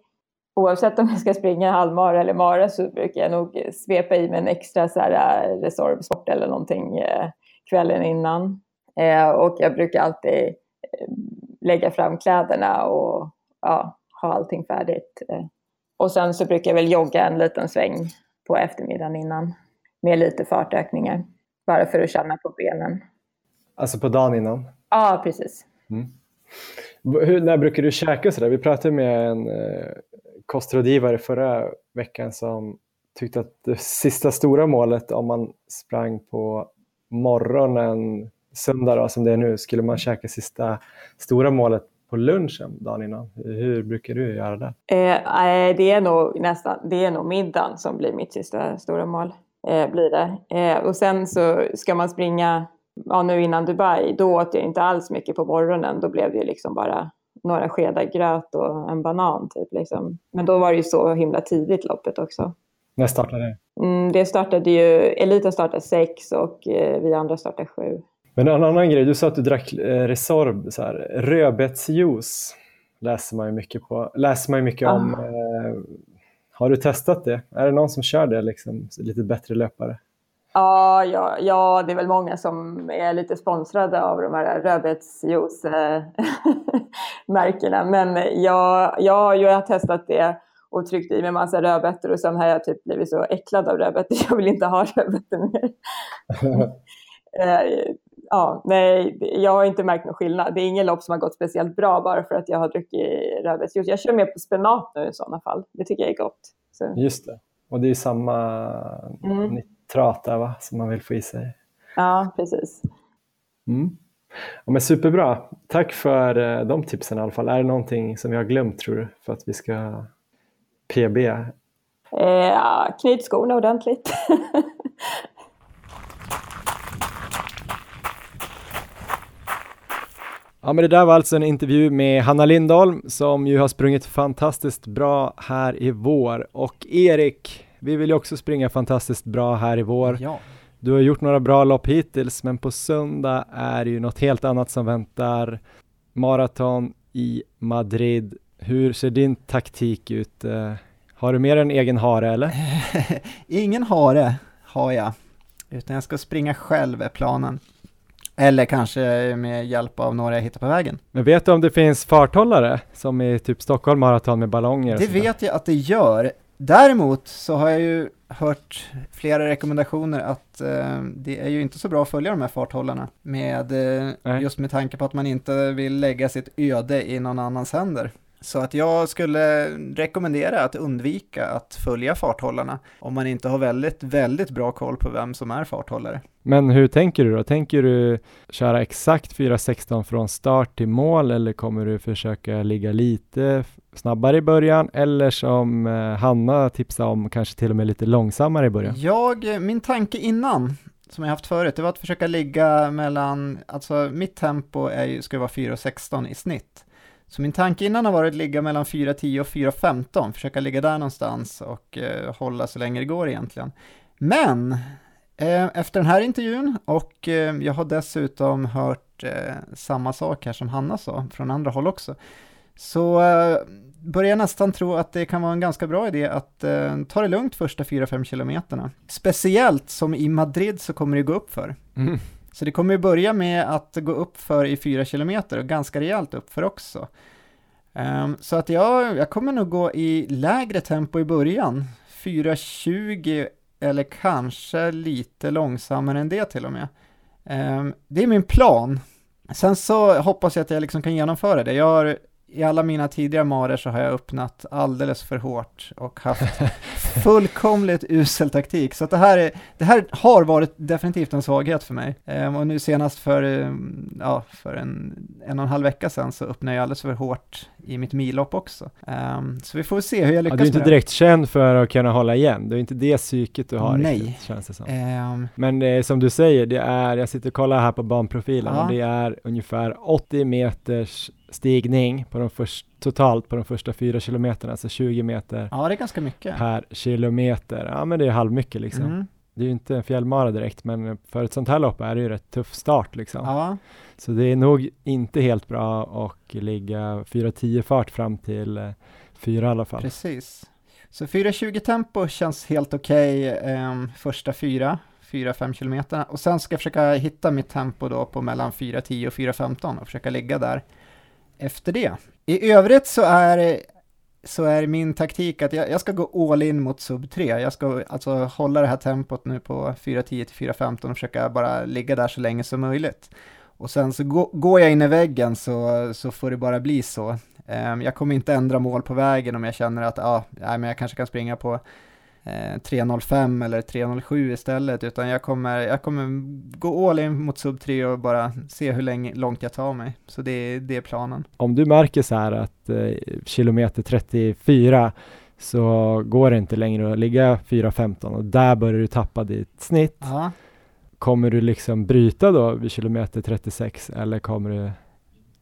Speaker 4: oavsett om jag ska springa halvmara eller mara, så brukar jag nog svepa i mig en extra så här, eh, Resorb-sport eller någonting eh, kvällen innan. Eh, och jag brukar alltid eh, lägga fram kläderna och ja, ha allting färdigt. Eh, och sen så brukar jag väl jogga en liten sväng på eftermiddagen innan med lite fartökningar. Bara för att känna på benen.
Speaker 2: Alltså på dagen innan?
Speaker 4: Ja, precis.
Speaker 2: Mm. Hur, när brukar du käka sådär? Vi pratade med en eh, kostrådgivare förra veckan som tyckte att det sista stora målet om man sprang på morgonen söndag då, som det är nu, skulle man käka sista stora målet på lunchen dagen innan? Hur brukar du göra det?
Speaker 4: Eh, det, är nog nästan, det är nog middagen som blir mitt sista stora mål. Eh, blir det. Eh, och sen så ska man springa, ja, nu innan Dubai, då åt jag inte alls mycket på morgonen. Då blev det liksom bara några skedar gröt och en banan. Typ, liksom. Men då var det ju så himla tidigt loppet också.
Speaker 2: När startade det?
Speaker 4: Mm, det startade ju, eliten startade sex och eh, vi andra startade sju.
Speaker 2: Men en annan grej, du sa att du drack eh, Resorb, så här, rödbetsjuice läser man ju mycket, på, läser man mycket ah. om. Eh, har du testat det? Är det någon som kör det, liksom, lite bättre löpare?
Speaker 4: Ja, ja, ja, det är väl många som är lite sponsrade av de här rödbetsjuice-märkena. Men jag, jag har ju testat det och tryckt i mig massa rödbetor och sen har jag typ blivit så äcklad av rödbetor. Jag vill inte ha rödbetor mer. Ja, nej, jag har inte märkt någon skillnad. Det är ingen lopp som har gått speciellt bra bara för att jag har druckit rödbetsjuice. Jag kör mer på spenat nu i sådana fall. Det tycker jag är gott. Så.
Speaker 2: Just det. Och det är samma mm. nitrat där va, som man vill få i sig.
Speaker 4: Ja, precis.
Speaker 2: Mm. Ja, men superbra. Tack för eh, de tipsen i alla fall. Är det någonting som vi har glömt tror du för att vi ska PB?
Speaker 4: Eh, ja, knyt skorna ordentligt.
Speaker 2: Ja, men det där var alltså en intervju med Hanna Lindholm som ju har sprungit fantastiskt bra här i vår. Och Erik, vi vill ju också springa fantastiskt bra här i vår.
Speaker 3: Ja.
Speaker 2: Du har gjort några bra lopp hittills, men på söndag är det ju något helt annat som väntar. Maraton i Madrid. Hur ser din taktik ut? Eh, har du mer en egen hare eller?
Speaker 3: Ingen hare har jag, utan jag ska springa själv är planen. Eller kanske med hjälp av några jag hittar på vägen.
Speaker 2: Men vet du om det finns farthållare som i typ Stockholm Marathon med ballonger?
Speaker 3: Det vet jag att det gör. Däremot så har jag ju hört flera rekommendationer att eh, det är ju inte så bra att följa de här farthållarna med, eh, just med tanke på att man inte vill lägga sitt öde i någon annans händer. Så att jag skulle rekommendera att undvika att följa farthållarna om man inte har väldigt, väldigt bra koll på vem som är farthållare.
Speaker 2: Men hur tänker du då? Tänker du köra exakt 4.16 från start till mål eller kommer du försöka ligga lite snabbare i början eller som eh, Hanna tipsade om, kanske till och med lite långsammare i början?
Speaker 3: Jag, min tanke innan som jag haft förut, det var att försöka ligga mellan, alltså mitt tempo är ju, ska vara 4.16 i snitt. Så min tanke innan har varit att ligga mellan 4.10 och 4.15, försöka ligga där någonstans och eh, hålla så länge det går egentligen. Men eh, efter den här intervjun och eh, jag har dessutom hört eh, samma sak här som Hanna sa från andra håll också, så eh, börjar jag nästan tro att det kan vara en ganska bra idé att eh, ta det lugnt första 4-5 kilometerna. Speciellt som i Madrid så kommer det gå upp för. Mm. Så det kommer ju börja med att gå upp för i 4 kilometer och ganska rejält upp för också. Um, så att jag, jag kommer nog gå i lägre tempo i början, 4.20 eller kanske lite långsammare än det till och med. Um, det är min plan. Sen så hoppas jag att jag liksom kan genomföra det. Jag har i alla mina tidigare marer så har jag öppnat alldeles för hårt och haft fullkomligt usel taktik. Så det, här är, det här har varit definitivt en svaghet för mig. Ehm, och nu senast för, ehm, ja, för en, en och en halv vecka sedan så öppnade jag alldeles för hårt i mitt millopp också. Ehm, så vi får se hur jag lyckas
Speaker 2: ja, Du är inte direkt känd för att kunna hålla igen, det är inte det psyket du har
Speaker 3: Nej.
Speaker 2: Riktigt, känns det som. Um, Men det är, som du säger, det är, jag sitter och kollar här på banprofilen, ja. och det är ungefär 80 meters stigning på de först, totalt på de första fyra kilometerna, alltså 20 meter
Speaker 3: Ja, det är ganska mycket.
Speaker 2: per kilometer. Ja, men det är halvmycket liksom. Mm. Det är ju inte en fjällmara direkt, men för ett sånt här lopp är det ju rätt tuff start liksom.
Speaker 3: Ja.
Speaker 2: Så det är nog inte helt bra att ligga 4.10 fart fram till eh, 4 i alla fall.
Speaker 3: Precis. Så 4.20 tempo känns helt okej okay, eh, första fyra, 4-5 kilometerna och sen ska jag försöka hitta mitt tempo då på mellan 4.10 och 4.15 och försöka ligga där efter det. I övrigt så är, så är min taktik att jag, jag ska gå all in mot sub 3. Jag ska alltså hålla det här tempot nu på 4.10 till 4.15 och försöka bara ligga där så länge som möjligt. Och sen så gå, går jag in i väggen så, så får det bara bli så. Um, jag kommer inte ändra mål på vägen om jag känner att ah, nej, men jag kanske kan springa på 3.05 eh, eller 3.07 istället, utan jag kommer, jag kommer gå all in mot sub 3 och bara se hur länge, långt jag tar mig. Så det, det är planen.
Speaker 2: Om du märker så här att eh, kilometer 34 så går det inte längre att ligga 4.15 och där börjar du tappa ditt snitt.
Speaker 3: Aha.
Speaker 2: Kommer du liksom bryta då vid kilometer 36 eller kommer du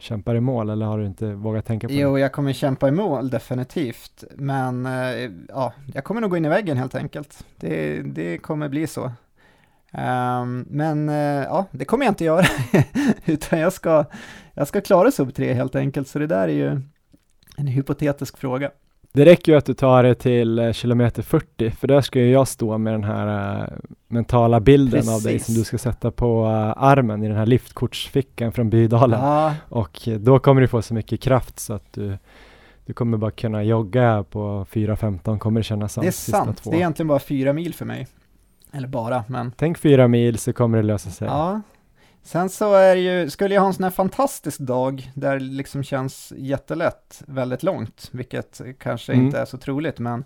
Speaker 2: kämpar i mål eller har du inte vågat tänka på
Speaker 3: jo, det? Jo, jag kommer kämpa i mål definitivt, men eh, ja, jag kommer nog gå in i väggen helt enkelt. Det, det kommer bli så. Um, men eh, ja, det kommer jag inte göra, utan jag ska, jag ska klara sub 3 helt enkelt, så det där är ju en hypotetisk fråga.
Speaker 2: Det räcker ju att du tar det till eh, kilometer 40, för där ska ju jag stå med den här uh, mentala bilden Precis. av dig som du ska sätta på uh, armen i den här liftkortsfickan från Bydalen.
Speaker 3: Ja.
Speaker 2: Och då kommer du få så mycket kraft så att du, du kommer bara kunna jogga på 4.15 kommer det kännas som.
Speaker 3: Det är sant, två. det är egentligen bara fyra mil för mig. Eller bara, men.
Speaker 2: Tänk fyra mil så kommer det lösa sig.
Speaker 3: Ja, Sen så är ju, skulle jag ha en sån här fantastisk dag där det liksom känns jättelätt väldigt långt, vilket kanske mm. inte är så troligt, men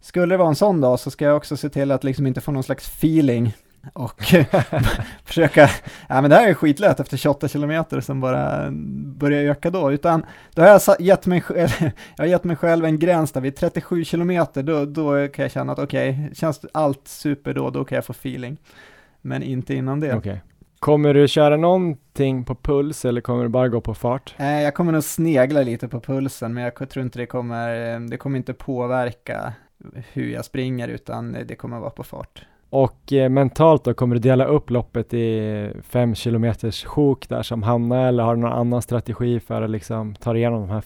Speaker 3: skulle det vara en sån dag så ska jag också se till att liksom inte få någon slags feeling och försöka, ja men det här är skitlätt efter 28 kilometer som bara börjar öka då, utan då har jag gett mig, jag har gett mig själv en gräns där vid 37 kilometer, då, då kan jag känna att okej, okay, känns allt super då, då kan jag få feeling. Men inte innan det.
Speaker 2: Okay. Kommer du köra någonting på puls eller kommer du bara gå på fart?
Speaker 3: Eh, jag kommer nog snegla lite på pulsen, men jag tror inte det kommer, det kommer inte påverka hur jag springer, utan det kommer vara på fart.
Speaker 2: Och eh, mentalt då, kommer du dela upp loppet i fem kilometers sjok där som hamnar eller har du någon annan strategi för att liksom ta igenom de här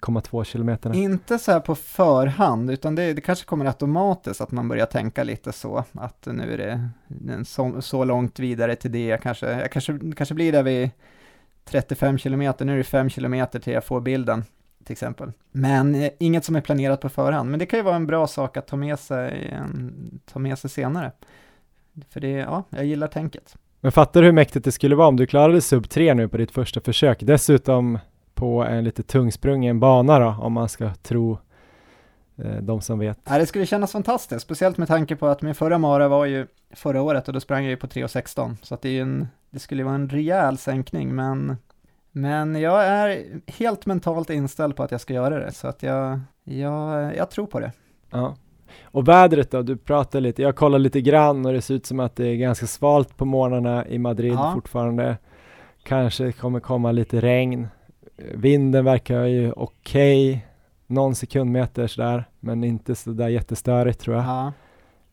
Speaker 2: 42,2 kilometerna?
Speaker 3: Inte så här på förhand, utan det, det, kanske kommer automatiskt att man börjar tänka lite så, att nu är det så, så långt vidare till det, jag kanske, jag kanske, kanske blir där vid 35 kilometer, nu är det 5 kilometer till jag får bilden till exempel. Men eh, inget som är planerat på förhand, men det kan ju vara en bra sak att ta med sig, en, ta med sig senare. För det, ja, jag gillar tänket.
Speaker 2: Men fattar du hur mäktigt det skulle vara om du klarade sub 3 nu på ditt första försök, dessutom på en lite tungsprungen bana då, om man ska tro eh, de som vet.
Speaker 3: Ja, det skulle kännas fantastiskt, speciellt med tanke på att min förra mara var ju förra året och då sprang jag ju på 3.16, så att det, är en, det skulle vara en rejäl sänkning, men men jag är helt mentalt inställd på att jag ska göra det, så att jag, jag, jag tror på det.
Speaker 2: Ja. Och vädret då? Du pratade lite, jag kollar lite grann och det ser ut som att det är ganska svalt på morgnarna i Madrid ja. fortfarande. Kanske kommer komma lite regn. Vinden verkar ju okej, okay. någon sekundmeter sådär, men inte sådär jättestörigt tror jag. Ja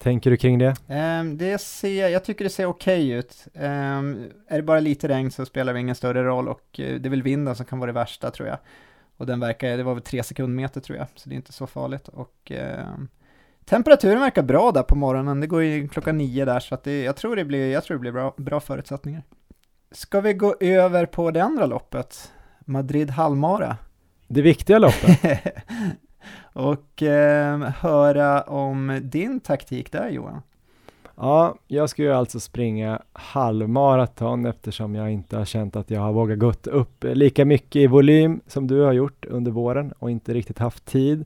Speaker 2: tänker du kring det?
Speaker 3: Um, det ser, jag tycker det ser okej okay ut. Um, är det bara lite regn så spelar det ingen större roll och uh, det är väl vinden som kan vara det värsta tror jag. Och den verkar, det var väl tre sekundmeter tror jag, så det är inte så farligt. Och uh, temperaturen verkar bra där på morgonen, det går ju klockan nio där, så att det, jag tror det blir, jag tror det blir bra, bra förutsättningar. Ska vi gå över på det andra loppet? Madrid halvmara.
Speaker 2: Det viktiga loppet.
Speaker 3: och eh, höra om din taktik där Johan.
Speaker 2: Ja, jag ska ju alltså springa halvmaraton eftersom jag inte har känt att jag har vågat gått upp lika mycket i volym som du har gjort under våren och inte riktigt haft tid.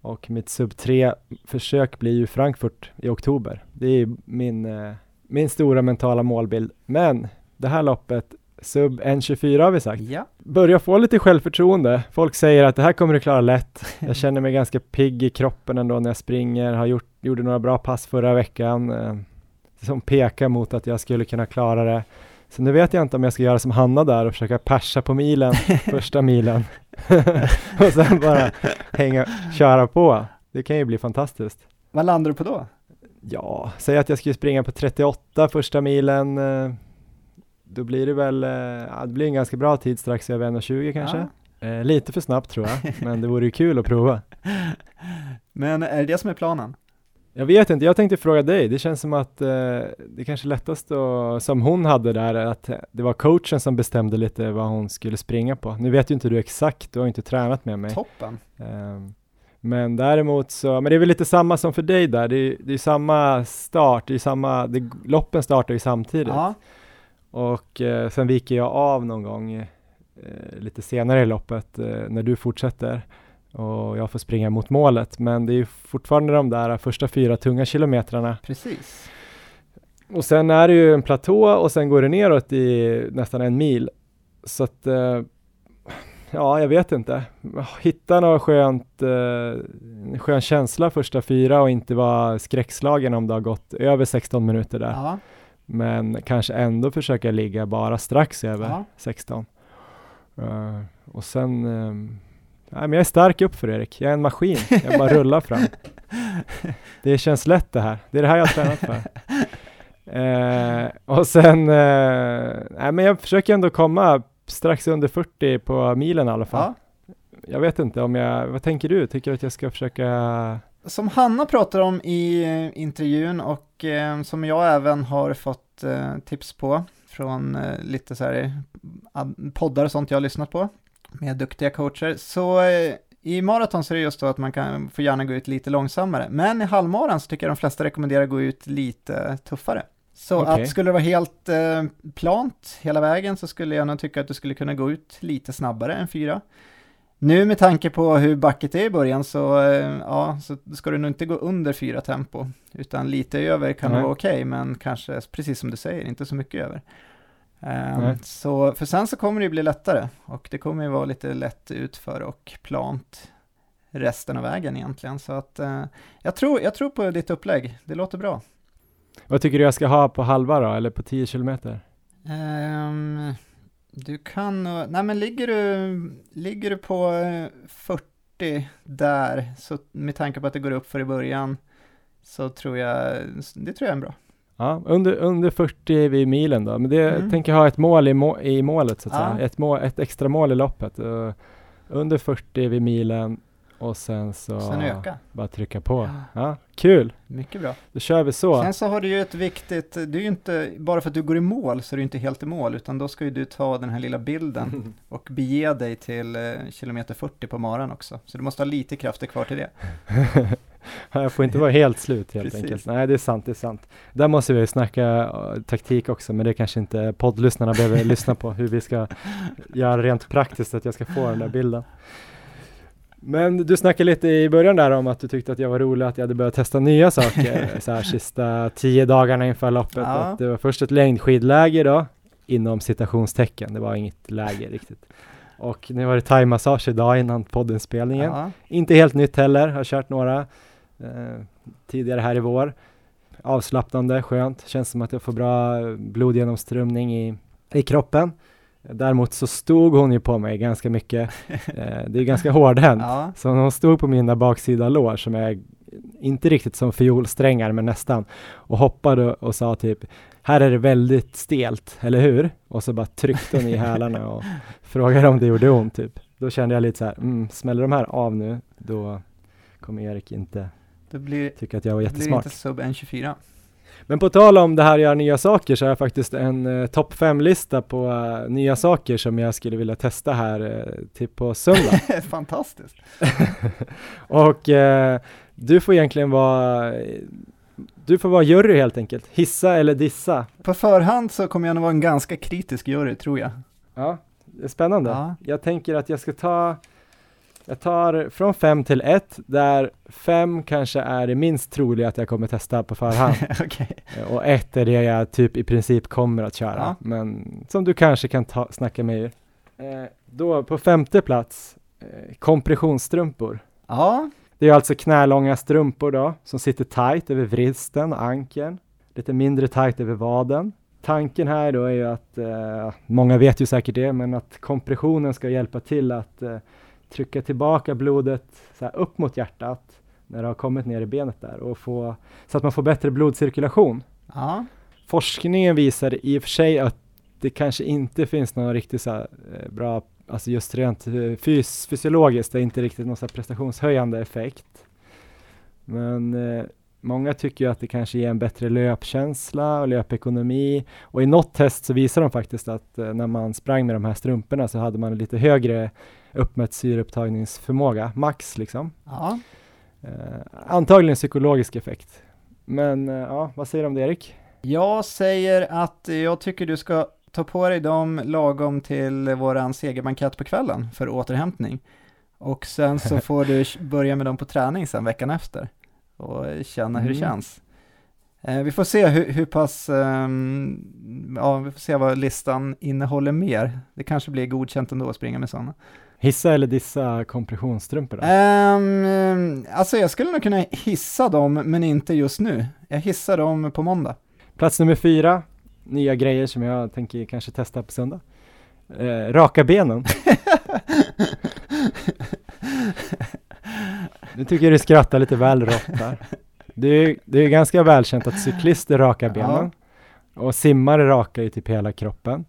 Speaker 2: Och mitt sub 3 försök blir ju Frankfurt i oktober. Det är min, eh, min stora mentala målbild. Men det här loppet Sub 1.24 har vi sagt.
Speaker 3: Ja.
Speaker 2: Börjar få lite självförtroende. Folk säger att det här kommer du klara lätt. Jag känner mig ganska pigg i kroppen ändå när jag springer. Har gjort, gjorde några bra pass förra veckan eh, som pekar mot att jag skulle kunna klara det. Så nu vet jag inte om jag ska göra som Hanna där och försöka persa på milen, första milen. och sen bara hänga, köra på. Det kan ju bli fantastiskt.
Speaker 3: Vad landar du på då?
Speaker 2: Ja, säg att jag skulle springa på 38 första milen. Då blir det väl, eh, det blir en ganska bra tid strax över 1.20 kanske. Ja. Eh, lite för snabbt tror jag, men det vore ju kul att prova.
Speaker 3: Men är det det som är planen?
Speaker 2: Jag vet inte, jag tänkte fråga dig. Det känns som att eh, det kanske lättast då, som hon hade där, att det var coachen som bestämde lite vad hon skulle springa på. Nu vet ju inte du exakt, du har inte tränat med mig.
Speaker 3: Toppen. Eh,
Speaker 2: men däremot så, men det är väl lite samma som för dig där, det är, är samma start, det är samma, det, loppen startar ju samtidigt. Ja. Och eh, sen viker jag av någon gång eh, lite senare i loppet eh, när du fortsätter och jag får springa mot målet. Men det är ju fortfarande de där första fyra tunga kilometrarna.
Speaker 3: Precis.
Speaker 2: Och sen är det ju en platå och sen går det neråt i nästan en mil. Så att eh, ja, jag vet inte. Hitta något skönt, eh, skön känsla första fyra och inte vara skräckslagen om det har gått över 16 minuter där. Ja. Men kanske ändå försöka ligga bara strax över ja. 16. Uh, och sen, um, nej, men jag är stark upp för Erik. Jag är en maskin. Jag bara rullar fram. Det känns lätt det här. Det är det här jag har tränat för. Uh, och sen, uh, nej, men jag försöker ändå komma strax under 40 på milen i alla fall. Ja. Jag vet inte om jag, vad tänker du? Tycker du att jag ska försöka
Speaker 3: som Hanna pratar om i eh, intervjun och eh, som jag även har fått eh, tips på från eh, lite så här poddar och sånt jag har lyssnat på med duktiga coacher, så i maraton så är det just så att man kan få gärna gå ut lite långsammare, men i halvmaran så tycker jag de flesta rekommenderar att gå ut lite tuffare. Så okay. att skulle det vara helt plant hela vägen så skulle jag nog tycka att du skulle kunna gå ut lite snabbare än fyra. Nu med tanke på hur backet är i början så, eh, ja, så ska du nog inte gå under fyra tempo, utan lite över kan mm. vara okej, okay, men kanske, precis som du säger, inte så mycket över. Um, så, för sen så kommer det ju bli lättare, och det kommer ju vara lite lätt utför och plant resten av vägen egentligen. Så att uh, jag, tror, jag tror på ditt upplägg, det låter bra.
Speaker 2: Vad tycker du jag ska ha på halva då, eller på 10 kilometer?
Speaker 3: Um, du kan nej men ligger du, ligger du på 40 eh, där, så med tanke på att det går upp för i början, så tror jag, det tror jag är bra.
Speaker 2: Ja, under, under 40 vid milen då, men det
Speaker 3: Mm.
Speaker 2: tänker ha ett mål i, må, i målet så att
Speaker 3: Ja.
Speaker 2: säga. Ett, mål, ett extra mål i loppet. Uh, under 40 vid milen och sen så
Speaker 3: Sen öka.
Speaker 2: bara trycka på. Ja, kul!
Speaker 3: Mycket bra.
Speaker 2: Då kör vi så.
Speaker 3: Sen så har du ju ett viktigt, det är ju inte, bara för att du går i mål så är du inte helt i mål, utan då ska ju du ta den här lilla bilden och bege dig till eh, kilometer 40 på maran också. Så du måste ha lite krafter kvar till det.
Speaker 2: Jag får inte vara helt slut helt
Speaker 3: Precis.
Speaker 2: enkelt. Nej, det är sant, det är sant. Där måste vi snacka eh, taktik också, men det kanske inte poddlyssnarna behöver lyssna på hur vi ska göra rent praktiskt att jag ska få den där bilden. Men du snackade lite i början där om att du tyckte att jag var rolig att jag hade börjat testa nya saker så här sista tio dagarna inför loppet.
Speaker 3: Ja.
Speaker 2: Att det var först ett längdskidläger då, inom citationstecken. Det var inget läger riktigt. Och nu var det thaimassage idag innan poddinspelningen.
Speaker 3: Ja,
Speaker 2: Inte helt nytt heller, har kört några eh, tidigare här i vår. Avslappnande, skönt, känns som att jag får bra blodgenomströmning i, i kroppen. Däremot så stod hon ju på mig ganska mycket. Eh, det är ganska hårdhänt.
Speaker 3: ja,
Speaker 2: Så hon stod på mina baksida lår som är inte riktigt som fiolsträngar men nästan och hoppade och sa typ här är det väldigt stelt, eller hur? Och så bara tryckte hon i hälarna och frågade om det gjorde ont typ. Då kände jag lite så här, mm, smäller de här av nu, då kommer Erik inte
Speaker 3: blir,
Speaker 2: tycka att jag var
Speaker 3: det blir
Speaker 2: jättesmart.
Speaker 3: inte sub 1.24.
Speaker 2: Men på tal om det här att göra nya saker så har jag faktiskt en eh, topp 5-lista på eh, nya saker som jag skulle vilja testa här eh, till på söndag.
Speaker 3: Fantastiskt.
Speaker 2: Och eh, du får egentligen vara du får vara jury helt enkelt. Hissa eller dissa.
Speaker 3: På förhand så kommer jag nog vara en ganska kritisk jury, tror jag.
Speaker 2: Ja, det är spännande.
Speaker 3: Ja.
Speaker 2: Jag tänker att jag ska ta jag tar från fem till ett där fem kanske är det minst troliga att jag kommer testa på förhand
Speaker 3: Okej.
Speaker 2: Eh, och ett är det jag typ i princip kommer att köra.
Speaker 3: Ja.
Speaker 2: Men som du kanske kan ta, snacka med ur. Eh, då på femte plats eh, kompressionsstrumpor.
Speaker 3: Ja,
Speaker 2: Det är alltså knälånga strumpor då, som sitter tight över vristen och ankeln, lite mindre tight över vaden. Tanken här då är ju att, eh, många vet ju säkert det, men att kompressionen ska hjälpa till att eh, trycka tillbaka blodet så här, upp mot hjärtat när det har kommit ner i benet där och få, så att man får bättre blodcirkulation.
Speaker 3: ja,
Speaker 2: Forskningen visar i och för sig att det kanske inte finns någon riktigt så här, eh, bra, alltså just rent eh, fys fysiologiskt, det är inte riktigt någon så prestationshöjande effekt. Men eh, många tycker ju att det kanske ger en bättre löpkänsla och löpekonomi. Och i något test så visar de faktiskt att eh, när man sprang med de här strumporna så hade man lite högre uppmätt syreupptagningsförmåga, max liksom.
Speaker 3: ja.
Speaker 2: Eh, antagligen psykologisk effekt. Men eh, ja, vad säger du om det Erik?
Speaker 3: Jag säger att jag tycker du ska ta på dig dem lagom till våran segerbankett på kvällen för återhämtning. Och sen så får du börja med dem på träning sen veckan efter och känna hur det
Speaker 2: Mm.
Speaker 3: känns. Eh, vi får se hur, hur pass, ehm, ja vi får se vad listan innehåller mer. Det kanske blir godkänt ändå att springa med sådana.
Speaker 2: Hissa eller dissa kompressionsstrumpor då?
Speaker 3: Um, alltså jag skulle nog kunna hissa dem, men inte just nu. Jag hissar dem på måndag.
Speaker 2: Plats nummer fyra, nya grejer som jag tänker kanske testa på söndag. Eh, raka benen. Nu tycker jag du skrattar lite väl rått där. Det är, det är ganska välkänt att cyklister rakar benen. Och simmare rakar ju typ hela kroppen.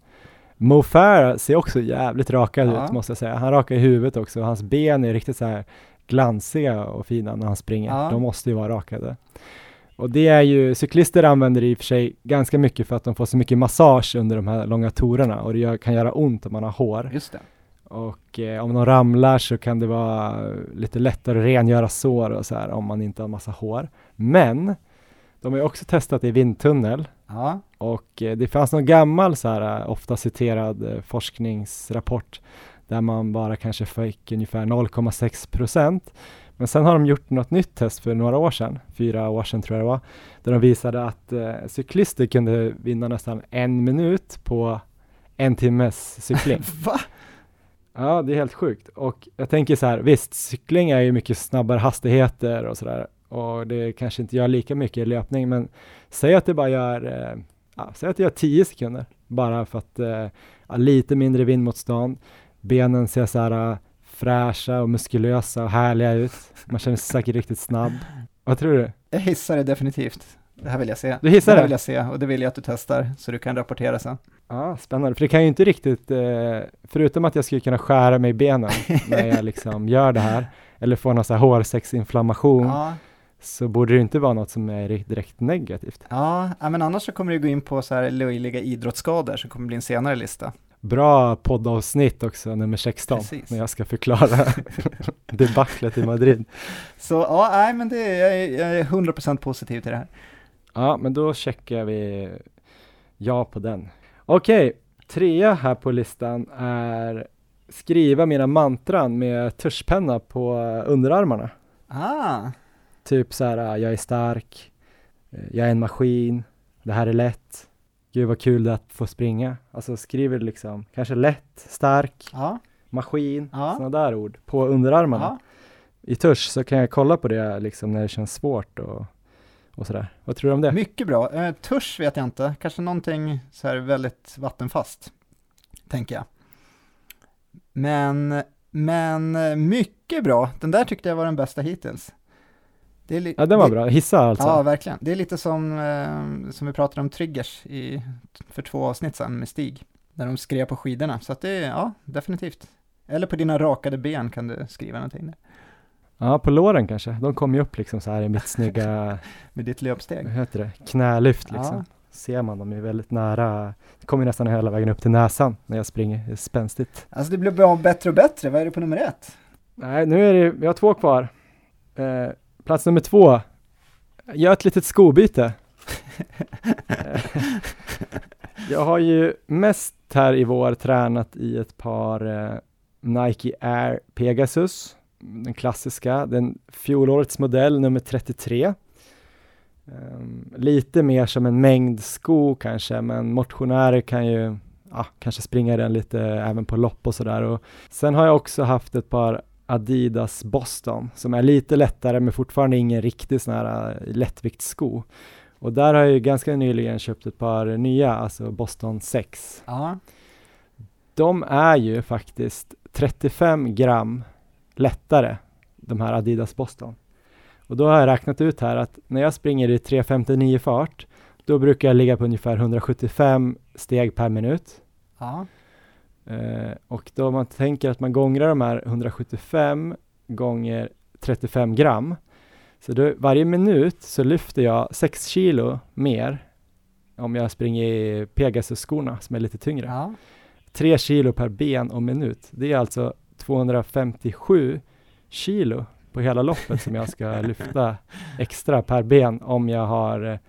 Speaker 2: Mo Farah ser också jävligt rakad
Speaker 3: Ja.
Speaker 2: ut måste jag säga. Han rakar i huvudet också och hans ben är riktigt så här glansiga och fina när han springer.
Speaker 3: Ja.
Speaker 2: De måste ju vara rakade. Och det är ju, cyklister använder det i och för sig ganska mycket för att de får så mycket massage under de här långa torerna och det gör, kan göra ont om man har hår.
Speaker 3: Just det.
Speaker 2: Och eh, om de ramlar så kan det vara lite lättare att rengöra sår och så här om man inte har massa hår. Men de har ju också testat i vindtunnel
Speaker 3: Ja,
Speaker 2: och eh, det fanns någon gammal så här eh, ofta citerad eh, forskningsrapport där man bara kanske fick ungefär 0,6 procent. Men sen har de gjort något nytt test för några år sedan, fyra år sedan tror jag det var, där de visade att eh, cyklister kunde vinna nästan en minut på en timmes cykling.
Speaker 3: va?
Speaker 2: Ja, det är helt sjukt. Och jag tänker så här, visst, cykling är ju mycket snabbare hastigheter och sådär. Och det kanske inte gör lika mycket i löpning, men säg att det bara gör, eh, ja, säg att det gör 10 sekunder. Bara för att, eh, ja, lite mindre vindmotstånd. Benen ser så här eh, fräscha och muskulösa och härliga ut. Man känner sig säkert riktigt snabb. Vad tror du?
Speaker 3: Jag hissar det definitivt. Det här vill jag se.
Speaker 2: Du hissar
Speaker 3: det? här
Speaker 2: det?
Speaker 3: vill jag se och det vill jag att du testar så du kan rapportera sen.
Speaker 2: Ja, spännande, för det kan ju inte riktigt, eh, förutom att jag skulle kunna skära mig i benen när jag liksom gör det här, eller få någon sån här hårsäcksinflammation,
Speaker 3: Ja,
Speaker 2: så borde det inte vara något som är direkt negativt.
Speaker 3: ja, men annars så kommer det gå in på så här löjliga idrottsskador som kommer bli en senare lista.
Speaker 2: Bra poddavsnitt också, nummer 16,
Speaker 3: Precis.
Speaker 2: när jag ska förklara debaclet i Madrid.
Speaker 3: Så ja, nej men det är, jag, är, jag är 100% positiv till det här.
Speaker 2: Ja, men då checkar vi ja på den. Okej, trea här på listan är skriva mina mantran med tuschpenna på underarmarna.
Speaker 3: Ah,
Speaker 2: Typ så här, jag är stark, eh, jag är en maskin, det här är lätt, gud vad kul det är att få springa. Alltså skriver liksom, kanske lätt, stark,
Speaker 3: ja,
Speaker 2: maskin,
Speaker 3: Ja.
Speaker 2: sådana där ord på underarmarna.
Speaker 3: ja.
Speaker 2: I tusch så kan jag kolla på det liksom när det känns svårt och, och sådär. Vad tror du om det?
Speaker 3: Mycket bra. Eh, tusch vet jag inte, kanske någonting så här väldigt vattenfast, tänker jag. Men, men eh, mycket bra. Den där tyckte jag var den bästa hittills. Li-
Speaker 2: Ja, den var
Speaker 3: det,
Speaker 2: bra. Hissa alltså.
Speaker 3: Ja, verkligen. Det är lite som, eh, som vi pratade om triggers i, för två avsnitt sedan med Stig, där de skrev på skidorna. Så att det är, ja, definitivt. Eller på dina rakade ben kan du skriva någonting där,
Speaker 2: Ja, på låren kanske. De kommer ju upp liksom så här i mitt snygga,
Speaker 3: med ditt löpsteg.
Speaker 2: vad heter det, knälyft liksom.
Speaker 3: Ja.
Speaker 2: Ser man dem är väldigt nära. Det kommer ju nästan hela vägen upp till näsan när jag springer. Det är spänstigt.
Speaker 3: Alltså det blir bara bättre och bättre. Vad är det på nummer ett?
Speaker 2: Nej, nu är det, vi har två kvar. Eh, plats nummer två. Gör ett litet skobyte. Jag har ju mest här i vår tränat i ett par eh, Nike Air Pegasus. Den klassiska, den fjolårets modell nummer 33. Ehm, lite mer som en mängdsko kanske, men motionärer kan ju ja, kanske springa den lite även på lopp och sådär. Sen har jag också haft ett par Adidas Boston som är lite lättare men fortfarande ingen riktig sån här äh, lättviktssko. Och där har jag ju ganska nyligen köpt ett par nya, alltså Boston 6.
Speaker 3: Ja,
Speaker 2: De är ju faktiskt 35 gram lättare, de här Adidas Boston. Och då har jag räknat ut här att när jag springer i 3.59 fart, då brukar jag ligga på ungefär 175 steg per minut.
Speaker 3: ja,
Speaker 2: Eh, och då man tänker att man gångrar de här 175 gånger 35 gram, så då, varje minut så lyfter jag 6 kilo mer om jag springer i Pegasus-skorna som är lite tyngre.
Speaker 3: ja.
Speaker 2: 3 kilo per ben och minut. Det är alltså 257 kilo på hela loppet som jag ska lyfta extra per ben om jag har eh,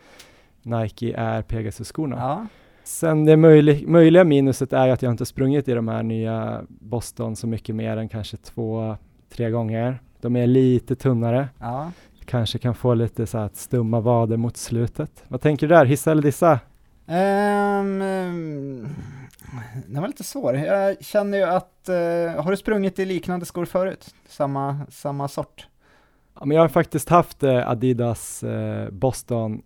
Speaker 2: Nike Air Pegasus-skorna.
Speaker 3: ja.
Speaker 2: Sen det möjlig, möjliga minuset är att jag inte sprungit i de här nya Boston så mycket mer än kanske två, tre gånger. De är lite tunnare,
Speaker 3: ja.
Speaker 2: kanske kan få lite så här stumma vader mot slutet. Vad tänker du där, hissa eller dissa?
Speaker 3: Ehm, ehm, den var lite svår. Jag känner ju att, eh, har du sprungit i liknande skor förut? Samma, samma sort?
Speaker 2: Ja, men jag har faktiskt haft eh, Adidas eh, Boston,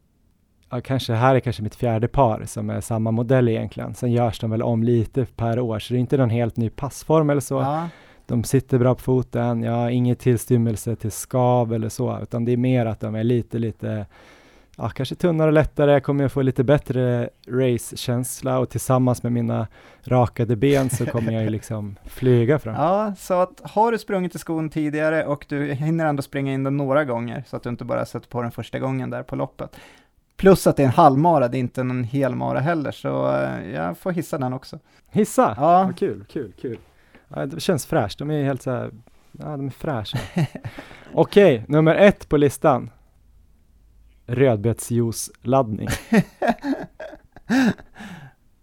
Speaker 2: ja, kanske här är kanske mitt fjärde par som är samma modell egentligen. Sen görs de väl om lite per år, så det är inte någon helt ny passform eller så.
Speaker 3: Ja,
Speaker 2: De sitter bra på foten, jag har ingen tillstymmelse till skav eller så, utan det är mer att de är lite, lite, ja, kanske tunnare och lättare, jag kommer att få lite bättre race-känsla och tillsammans med mina rakade ben så kommer jag ju liksom flyga fram.
Speaker 3: ja, så att har du sprungit i skon tidigare och du hinner ändå springa in den några gånger så att du inte bara sätter på den första gången där på loppet. Plus att det är en halvmara, det är inte en helmara heller, så eh, jag får hissa den också.
Speaker 2: Hissa!
Speaker 3: Ja.
Speaker 2: Vad kul, kul, kul. Ja, det känns fräscht, de är helt så här, ja de är fräscha. Okej, nummer ett på listan. Rödbetsjuice-laddning.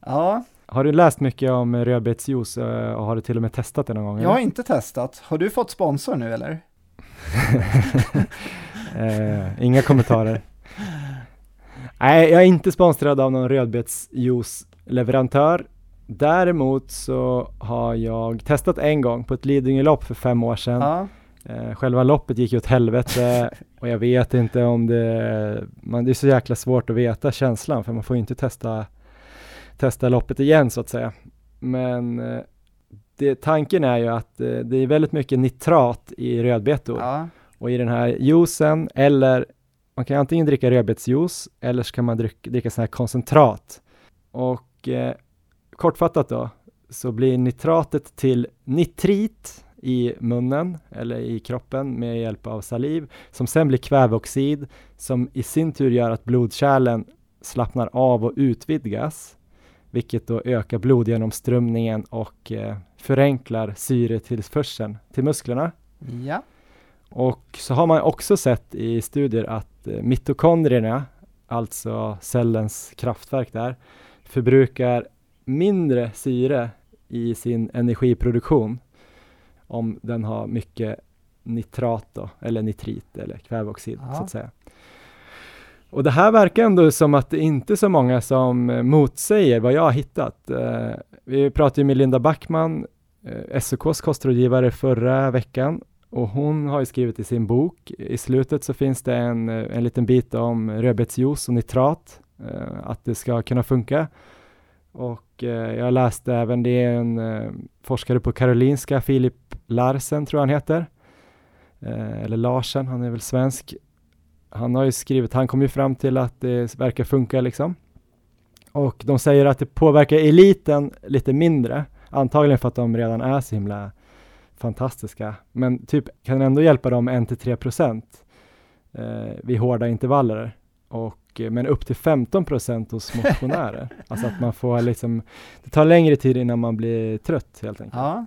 Speaker 3: Ja,
Speaker 2: Har du läst mycket om rödbetsjuice eh, och har du till och med testat det någon gång?
Speaker 3: jag har
Speaker 2: eller?
Speaker 3: inte testat. Har du fått sponsor nu eller?
Speaker 2: eh, inga kommentarer. Nej, jag är inte sponsrad av någon rödbetsjuice-leverantör. Däremot så har jag testat en gång på ett Lidingölopp för fem år sedan.
Speaker 3: Ja,
Speaker 2: Eh, själva loppet gick ju åt helvete och jag vet inte om det, man, det är så jäkla svårt att veta känslan för man får ju inte testa, testa loppet igen så att säga. Men eh, det, tanken är ju att eh, det är väldigt mycket nitrat i rödbetor
Speaker 3: ja,
Speaker 2: och i den här juicen eller Man kan antingen dricka rödbetsjuice eller så kan man dricka, dricka sån här koncentrat. Och eh, kortfattat då, så blir nitratet till nitrit i munnen eller i kroppen med hjälp av saliv som sen blir kväveoxid som i sin tur gör att blodkärlen slappnar av och utvidgas vilket då ökar blodgenomströmningen och eh, förenklar syretillförseln till musklerna.
Speaker 3: Ja.
Speaker 2: Och så har man också sett i studier att mitokondrierna, alltså cellens kraftverk där, förbrukar mindre syre i sin energiproduktion om den har mycket nitrat då, eller nitrit eller kväveoxid
Speaker 3: Ja.
Speaker 2: så att säga. Och det här verkar ändå som att det inte är så många som eh, motsäger vad jag har hittat. Eh, vi pratade ju med Linda Backman, eh, SOKs kostrådgivare förra veckan och hon har ju skrivit i sin bok, i slutet så finns det en, en liten bit om rödbetsjuice och nitrat, eh, att det ska kunna funka. Och eh, jag läste även, det är en eh, forskare på Karolinska, Filip Larsen tror jag han heter, eh, eller Larsen, han är väl svensk. Han har ju skrivit, han kom ju fram till att det verkar funka liksom. Och de säger att det påverkar eliten lite mindre, antagligen för att de redan är så himla fantastiska, men typ kan ändå hjälpa dem 1-3 procent eh, vid hårda intervaller. Och, eh, men upp till 15 procent hos motionärer. alltså att man får liksom, det tar längre tid innan man blir trött helt enkelt.
Speaker 3: Ja.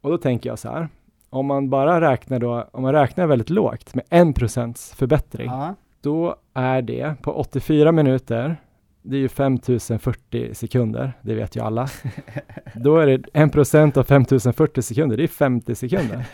Speaker 2: Och då tänker jag så här, om man bara räknar då, om man räknar väldigt lågt med 1 procents förbättring,
Speaker 3: ja.
Speaker 2: då är det på 84 minuter, det är ju 5040 sekunder, det vet ju alla. Då är det 1 procent av 5040 sekunder, det är 50 sekunder.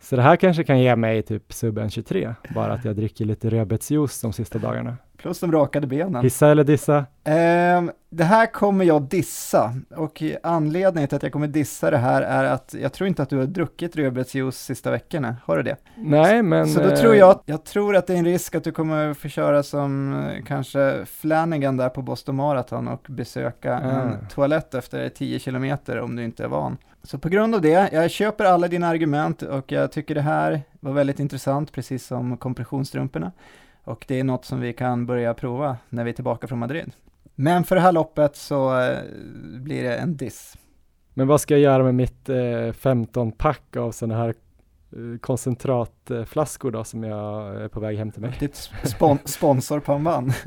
Speaker 2: Så det här kanske kan ge mig typ sub 1,23, bara att jag dricker lite rödbetsjuice de sista dagarna.
Speaker 3: Plus de rakade benen.
Speaker 2: Hissa eller dissa?
Speaker 3: Ehm, det här kommer jag dissa och anledningen till att jag kommer dissa det här är att jag tror inte att du har druckit rödbetsjuice sista veckorna. Har du det?
Speaker 2: Nej, men...
Speaker 3: Så då
Speaker 2: eh,
Speaker 3: tror jag, jag tror att det är en risk att du kommer få köra som eh, kanske Flanagan där på Boston Marathon och besöka
Speaker 2: Mm.
Speaker 3: en toalett efter 10 kilometer om du inte är van. Så på grund av det, jag köper alla dina argument och jag tycker det här var väldigt intressant, precis som kompressionsstrumporna. Och det är något som vi kan börja prova när vi är tillbaka från Madrid. Men för det här loppet så eh, blir det en diss.
Speaker 2: Men vad ska jag göra med mitt eh, 15-pack av sådana här eh, koncentratflaskor då som jag är på väg hem till mig?
Speaker 3: Ditt spon sponsorpannband.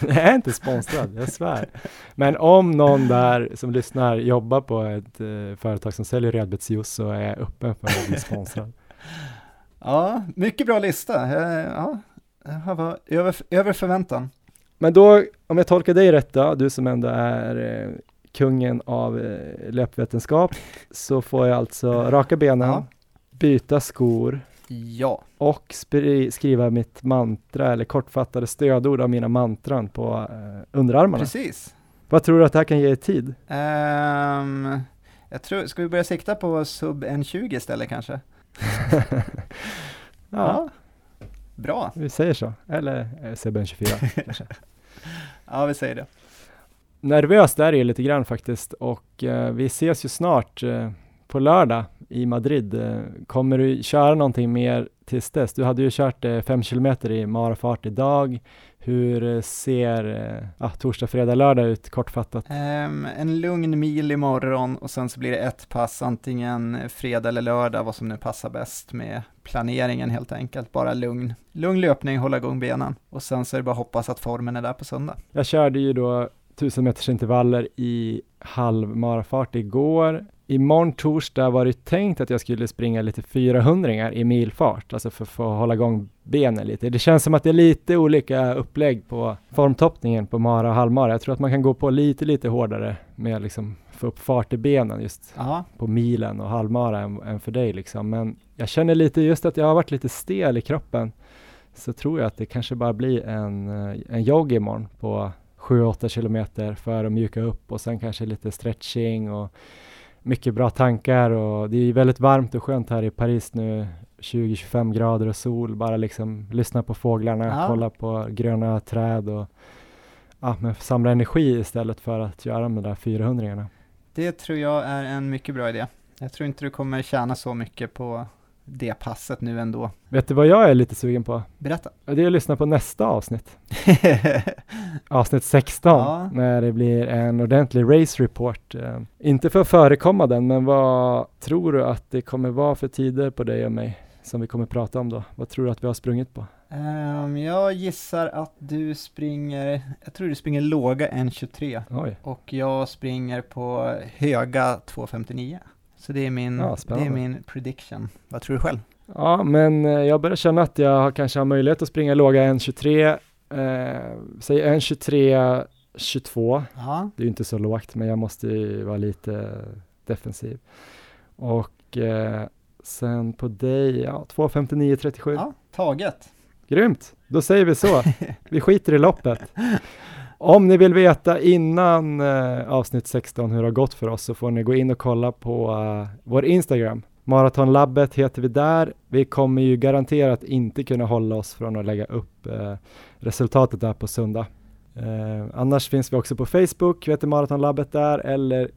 Speaker 2: Jag är inte sponsrad, jag svär. Men om någon där som lyssnar jobbar på ett eh, företag som säljer rödbetsjuice så är jag öppen för att bli sponsrad.
Speaker 3: Ja, mycket bra lista. Eh, Ja, här var över, över förväntan.
Speaker 2: Men då, om jag tolkar dig rätt då, du som ändå är eh, kungen av eh, löpvetenskap, så får jag alltså raka benen,
Speaker 3: Ja.
Speaker 2: byta skor
Speaker 3: Ja,
Speaker 2: och skriva mitt mantra eller kortfattade stödord av mina mantran på eh, underarmarna.
Speaker 3: precis.
Speaker 2: Vad tror du att det här kan ge i tid?
Speaker 3: Ehm, jag tror, ska vi börja sikta på sub 1.20 istället kanske?
Speaker 2: ja,
Speaker 3: Bra.
Speaker 2: vi säger så. Eller eh, CBN24 kanske.
Speaker 3: Ja, vi säger det.
Speaker 2: Nervöst är det ju lite grann faktiskt och eh, vi ses ju snart eh, på lördag i Madrid. Eh, kommer du köra någonting mer tills dess? Du hade ju kört eh, fem kilometer i marafart idag. Hur eh, ser eh, ah, torsdag, fredag, lördag ut kortfattat?
Speaker 3: Ehm, en lugn mil imorgon och sen så blir det ett pass antingen fredag eller lördag, vad som nu passar bäst med planeringen helt enkelt. Bara lugn, lugn löpning, hålla igång benen och sen så är det bara hoppas att formen är där på söndag.
Speaker 2: Jag körde ju då 1000 meters intervaller i halvmarafart igår. Imorgon torsdag var det tänkt att jag skulle springa lite 400 i milfart, alltså för att få hålla igång benen lite. Det känns som att det är lite olika upplägg på formtoppningen på mara och halvmara. Jag tror att man kan gå på lite, lite hårdare med att liksom få upp fart i benen just
Speaker 3: Ja,
Speaker 2: på milen och halvmara än, än för dig liksom. Men jag känner lite just att jag har varit lite stel i kroppen. Så tror jag att det kanske bara blir en, eh, en jogg imorgon på 7-8 kilometer för att mjuka upp och sen kanske lite stretching och mycket bra tankar och det är väldigt varmt och skönt här i Paris nu 20-25 grader och sol, bara liksom lyssna på fåglarna,
Speaker 3: Ja.
Speaker 2: kolla på gröna träd och ja, men samla energi istället för att göra de där 400
Speaker 3: det tror jag är en mycket bra idé. Jag tror inte du kommer tjäna så mycket på det passet nu ändå.
Speaker 2: Vet du vad jag är lite sugen på?
Speaker 3: Berätta.
Speaker 2: Det är att lyssna på nästa avsnitt. Avsnitt 16,
Speaker 3: Ja.
Speaker 2: när det blir en ordentlig race report. Eh, inte för att förekomma den, men vad tror du att det kommer vara för tider på dig och mig som vi kommer prata om då? Vad tror du att vi har sprungit på?
Speaker 3: Ehm, jag gissar att du springer, jag tror du springer låga 1.23
Speaker 2: Oj,
Speaker 3: och jag springer på höga 2.59. Så det är min,
Speaker 2: Ja,
Speaker 3: det är min prediction. Vad tror du själv?
Speaker 2: Ja, men eh, jag börjar känna att jag kanske har möjlighet att springa låga 1.23, eh, säg 1.23, 22.
Speaker 3: Ja,
Speaker 2: Det är ju inte så lågt, men jag måste ju vara lite defensiv. Och eh, sen på dig, ja, 2.59.37.
Speaker 3: ja taget.
Speaker 2: Grymt, då säger vi så. Vi skiter i loppet. Om ni vill veta innan eh, avsnitt 16 hur det har gått för oss så får ni gå in och kolla på eh, vår Instagram. Maratonlabbet heter vi där. Vi kommer ju garanterat inte kunna hålla oss från att lägga upp eh, resultatet där på söndag. Eh, annars finns vi också på Facebook, vi heter Maratonlabbet där, eller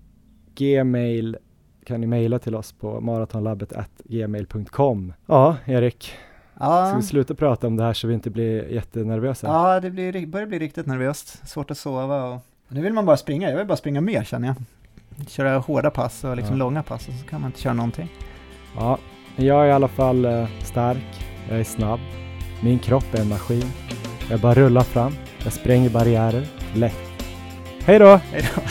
Speaker 2: Gmail kan ni mejla till oss på maratonlabbet.gmail.com. Ja, Erik, ska
Speaker 3: Ja,
Speaker 2: vi sluta prata om det här så vi inte blir jättenervösa?
Speaker 3: ja det blir, börjar bli riktigt nervöst. Svårt att sova och nu vill man bara springa. Jag vill bara springa mer känner jag. Köra hårda pass och liksom
Speaker 2: Ja.
Speaker 3: långa pass och så kan man inte köra någonting.
Speaker 2: Ja, jag är i alla fall eh, stark, jag är snabb, min kropp är en maskin. Jag bara rullar fram, jag spränger barriärer, lätt. Hej då!
Speaker 3: Hej då.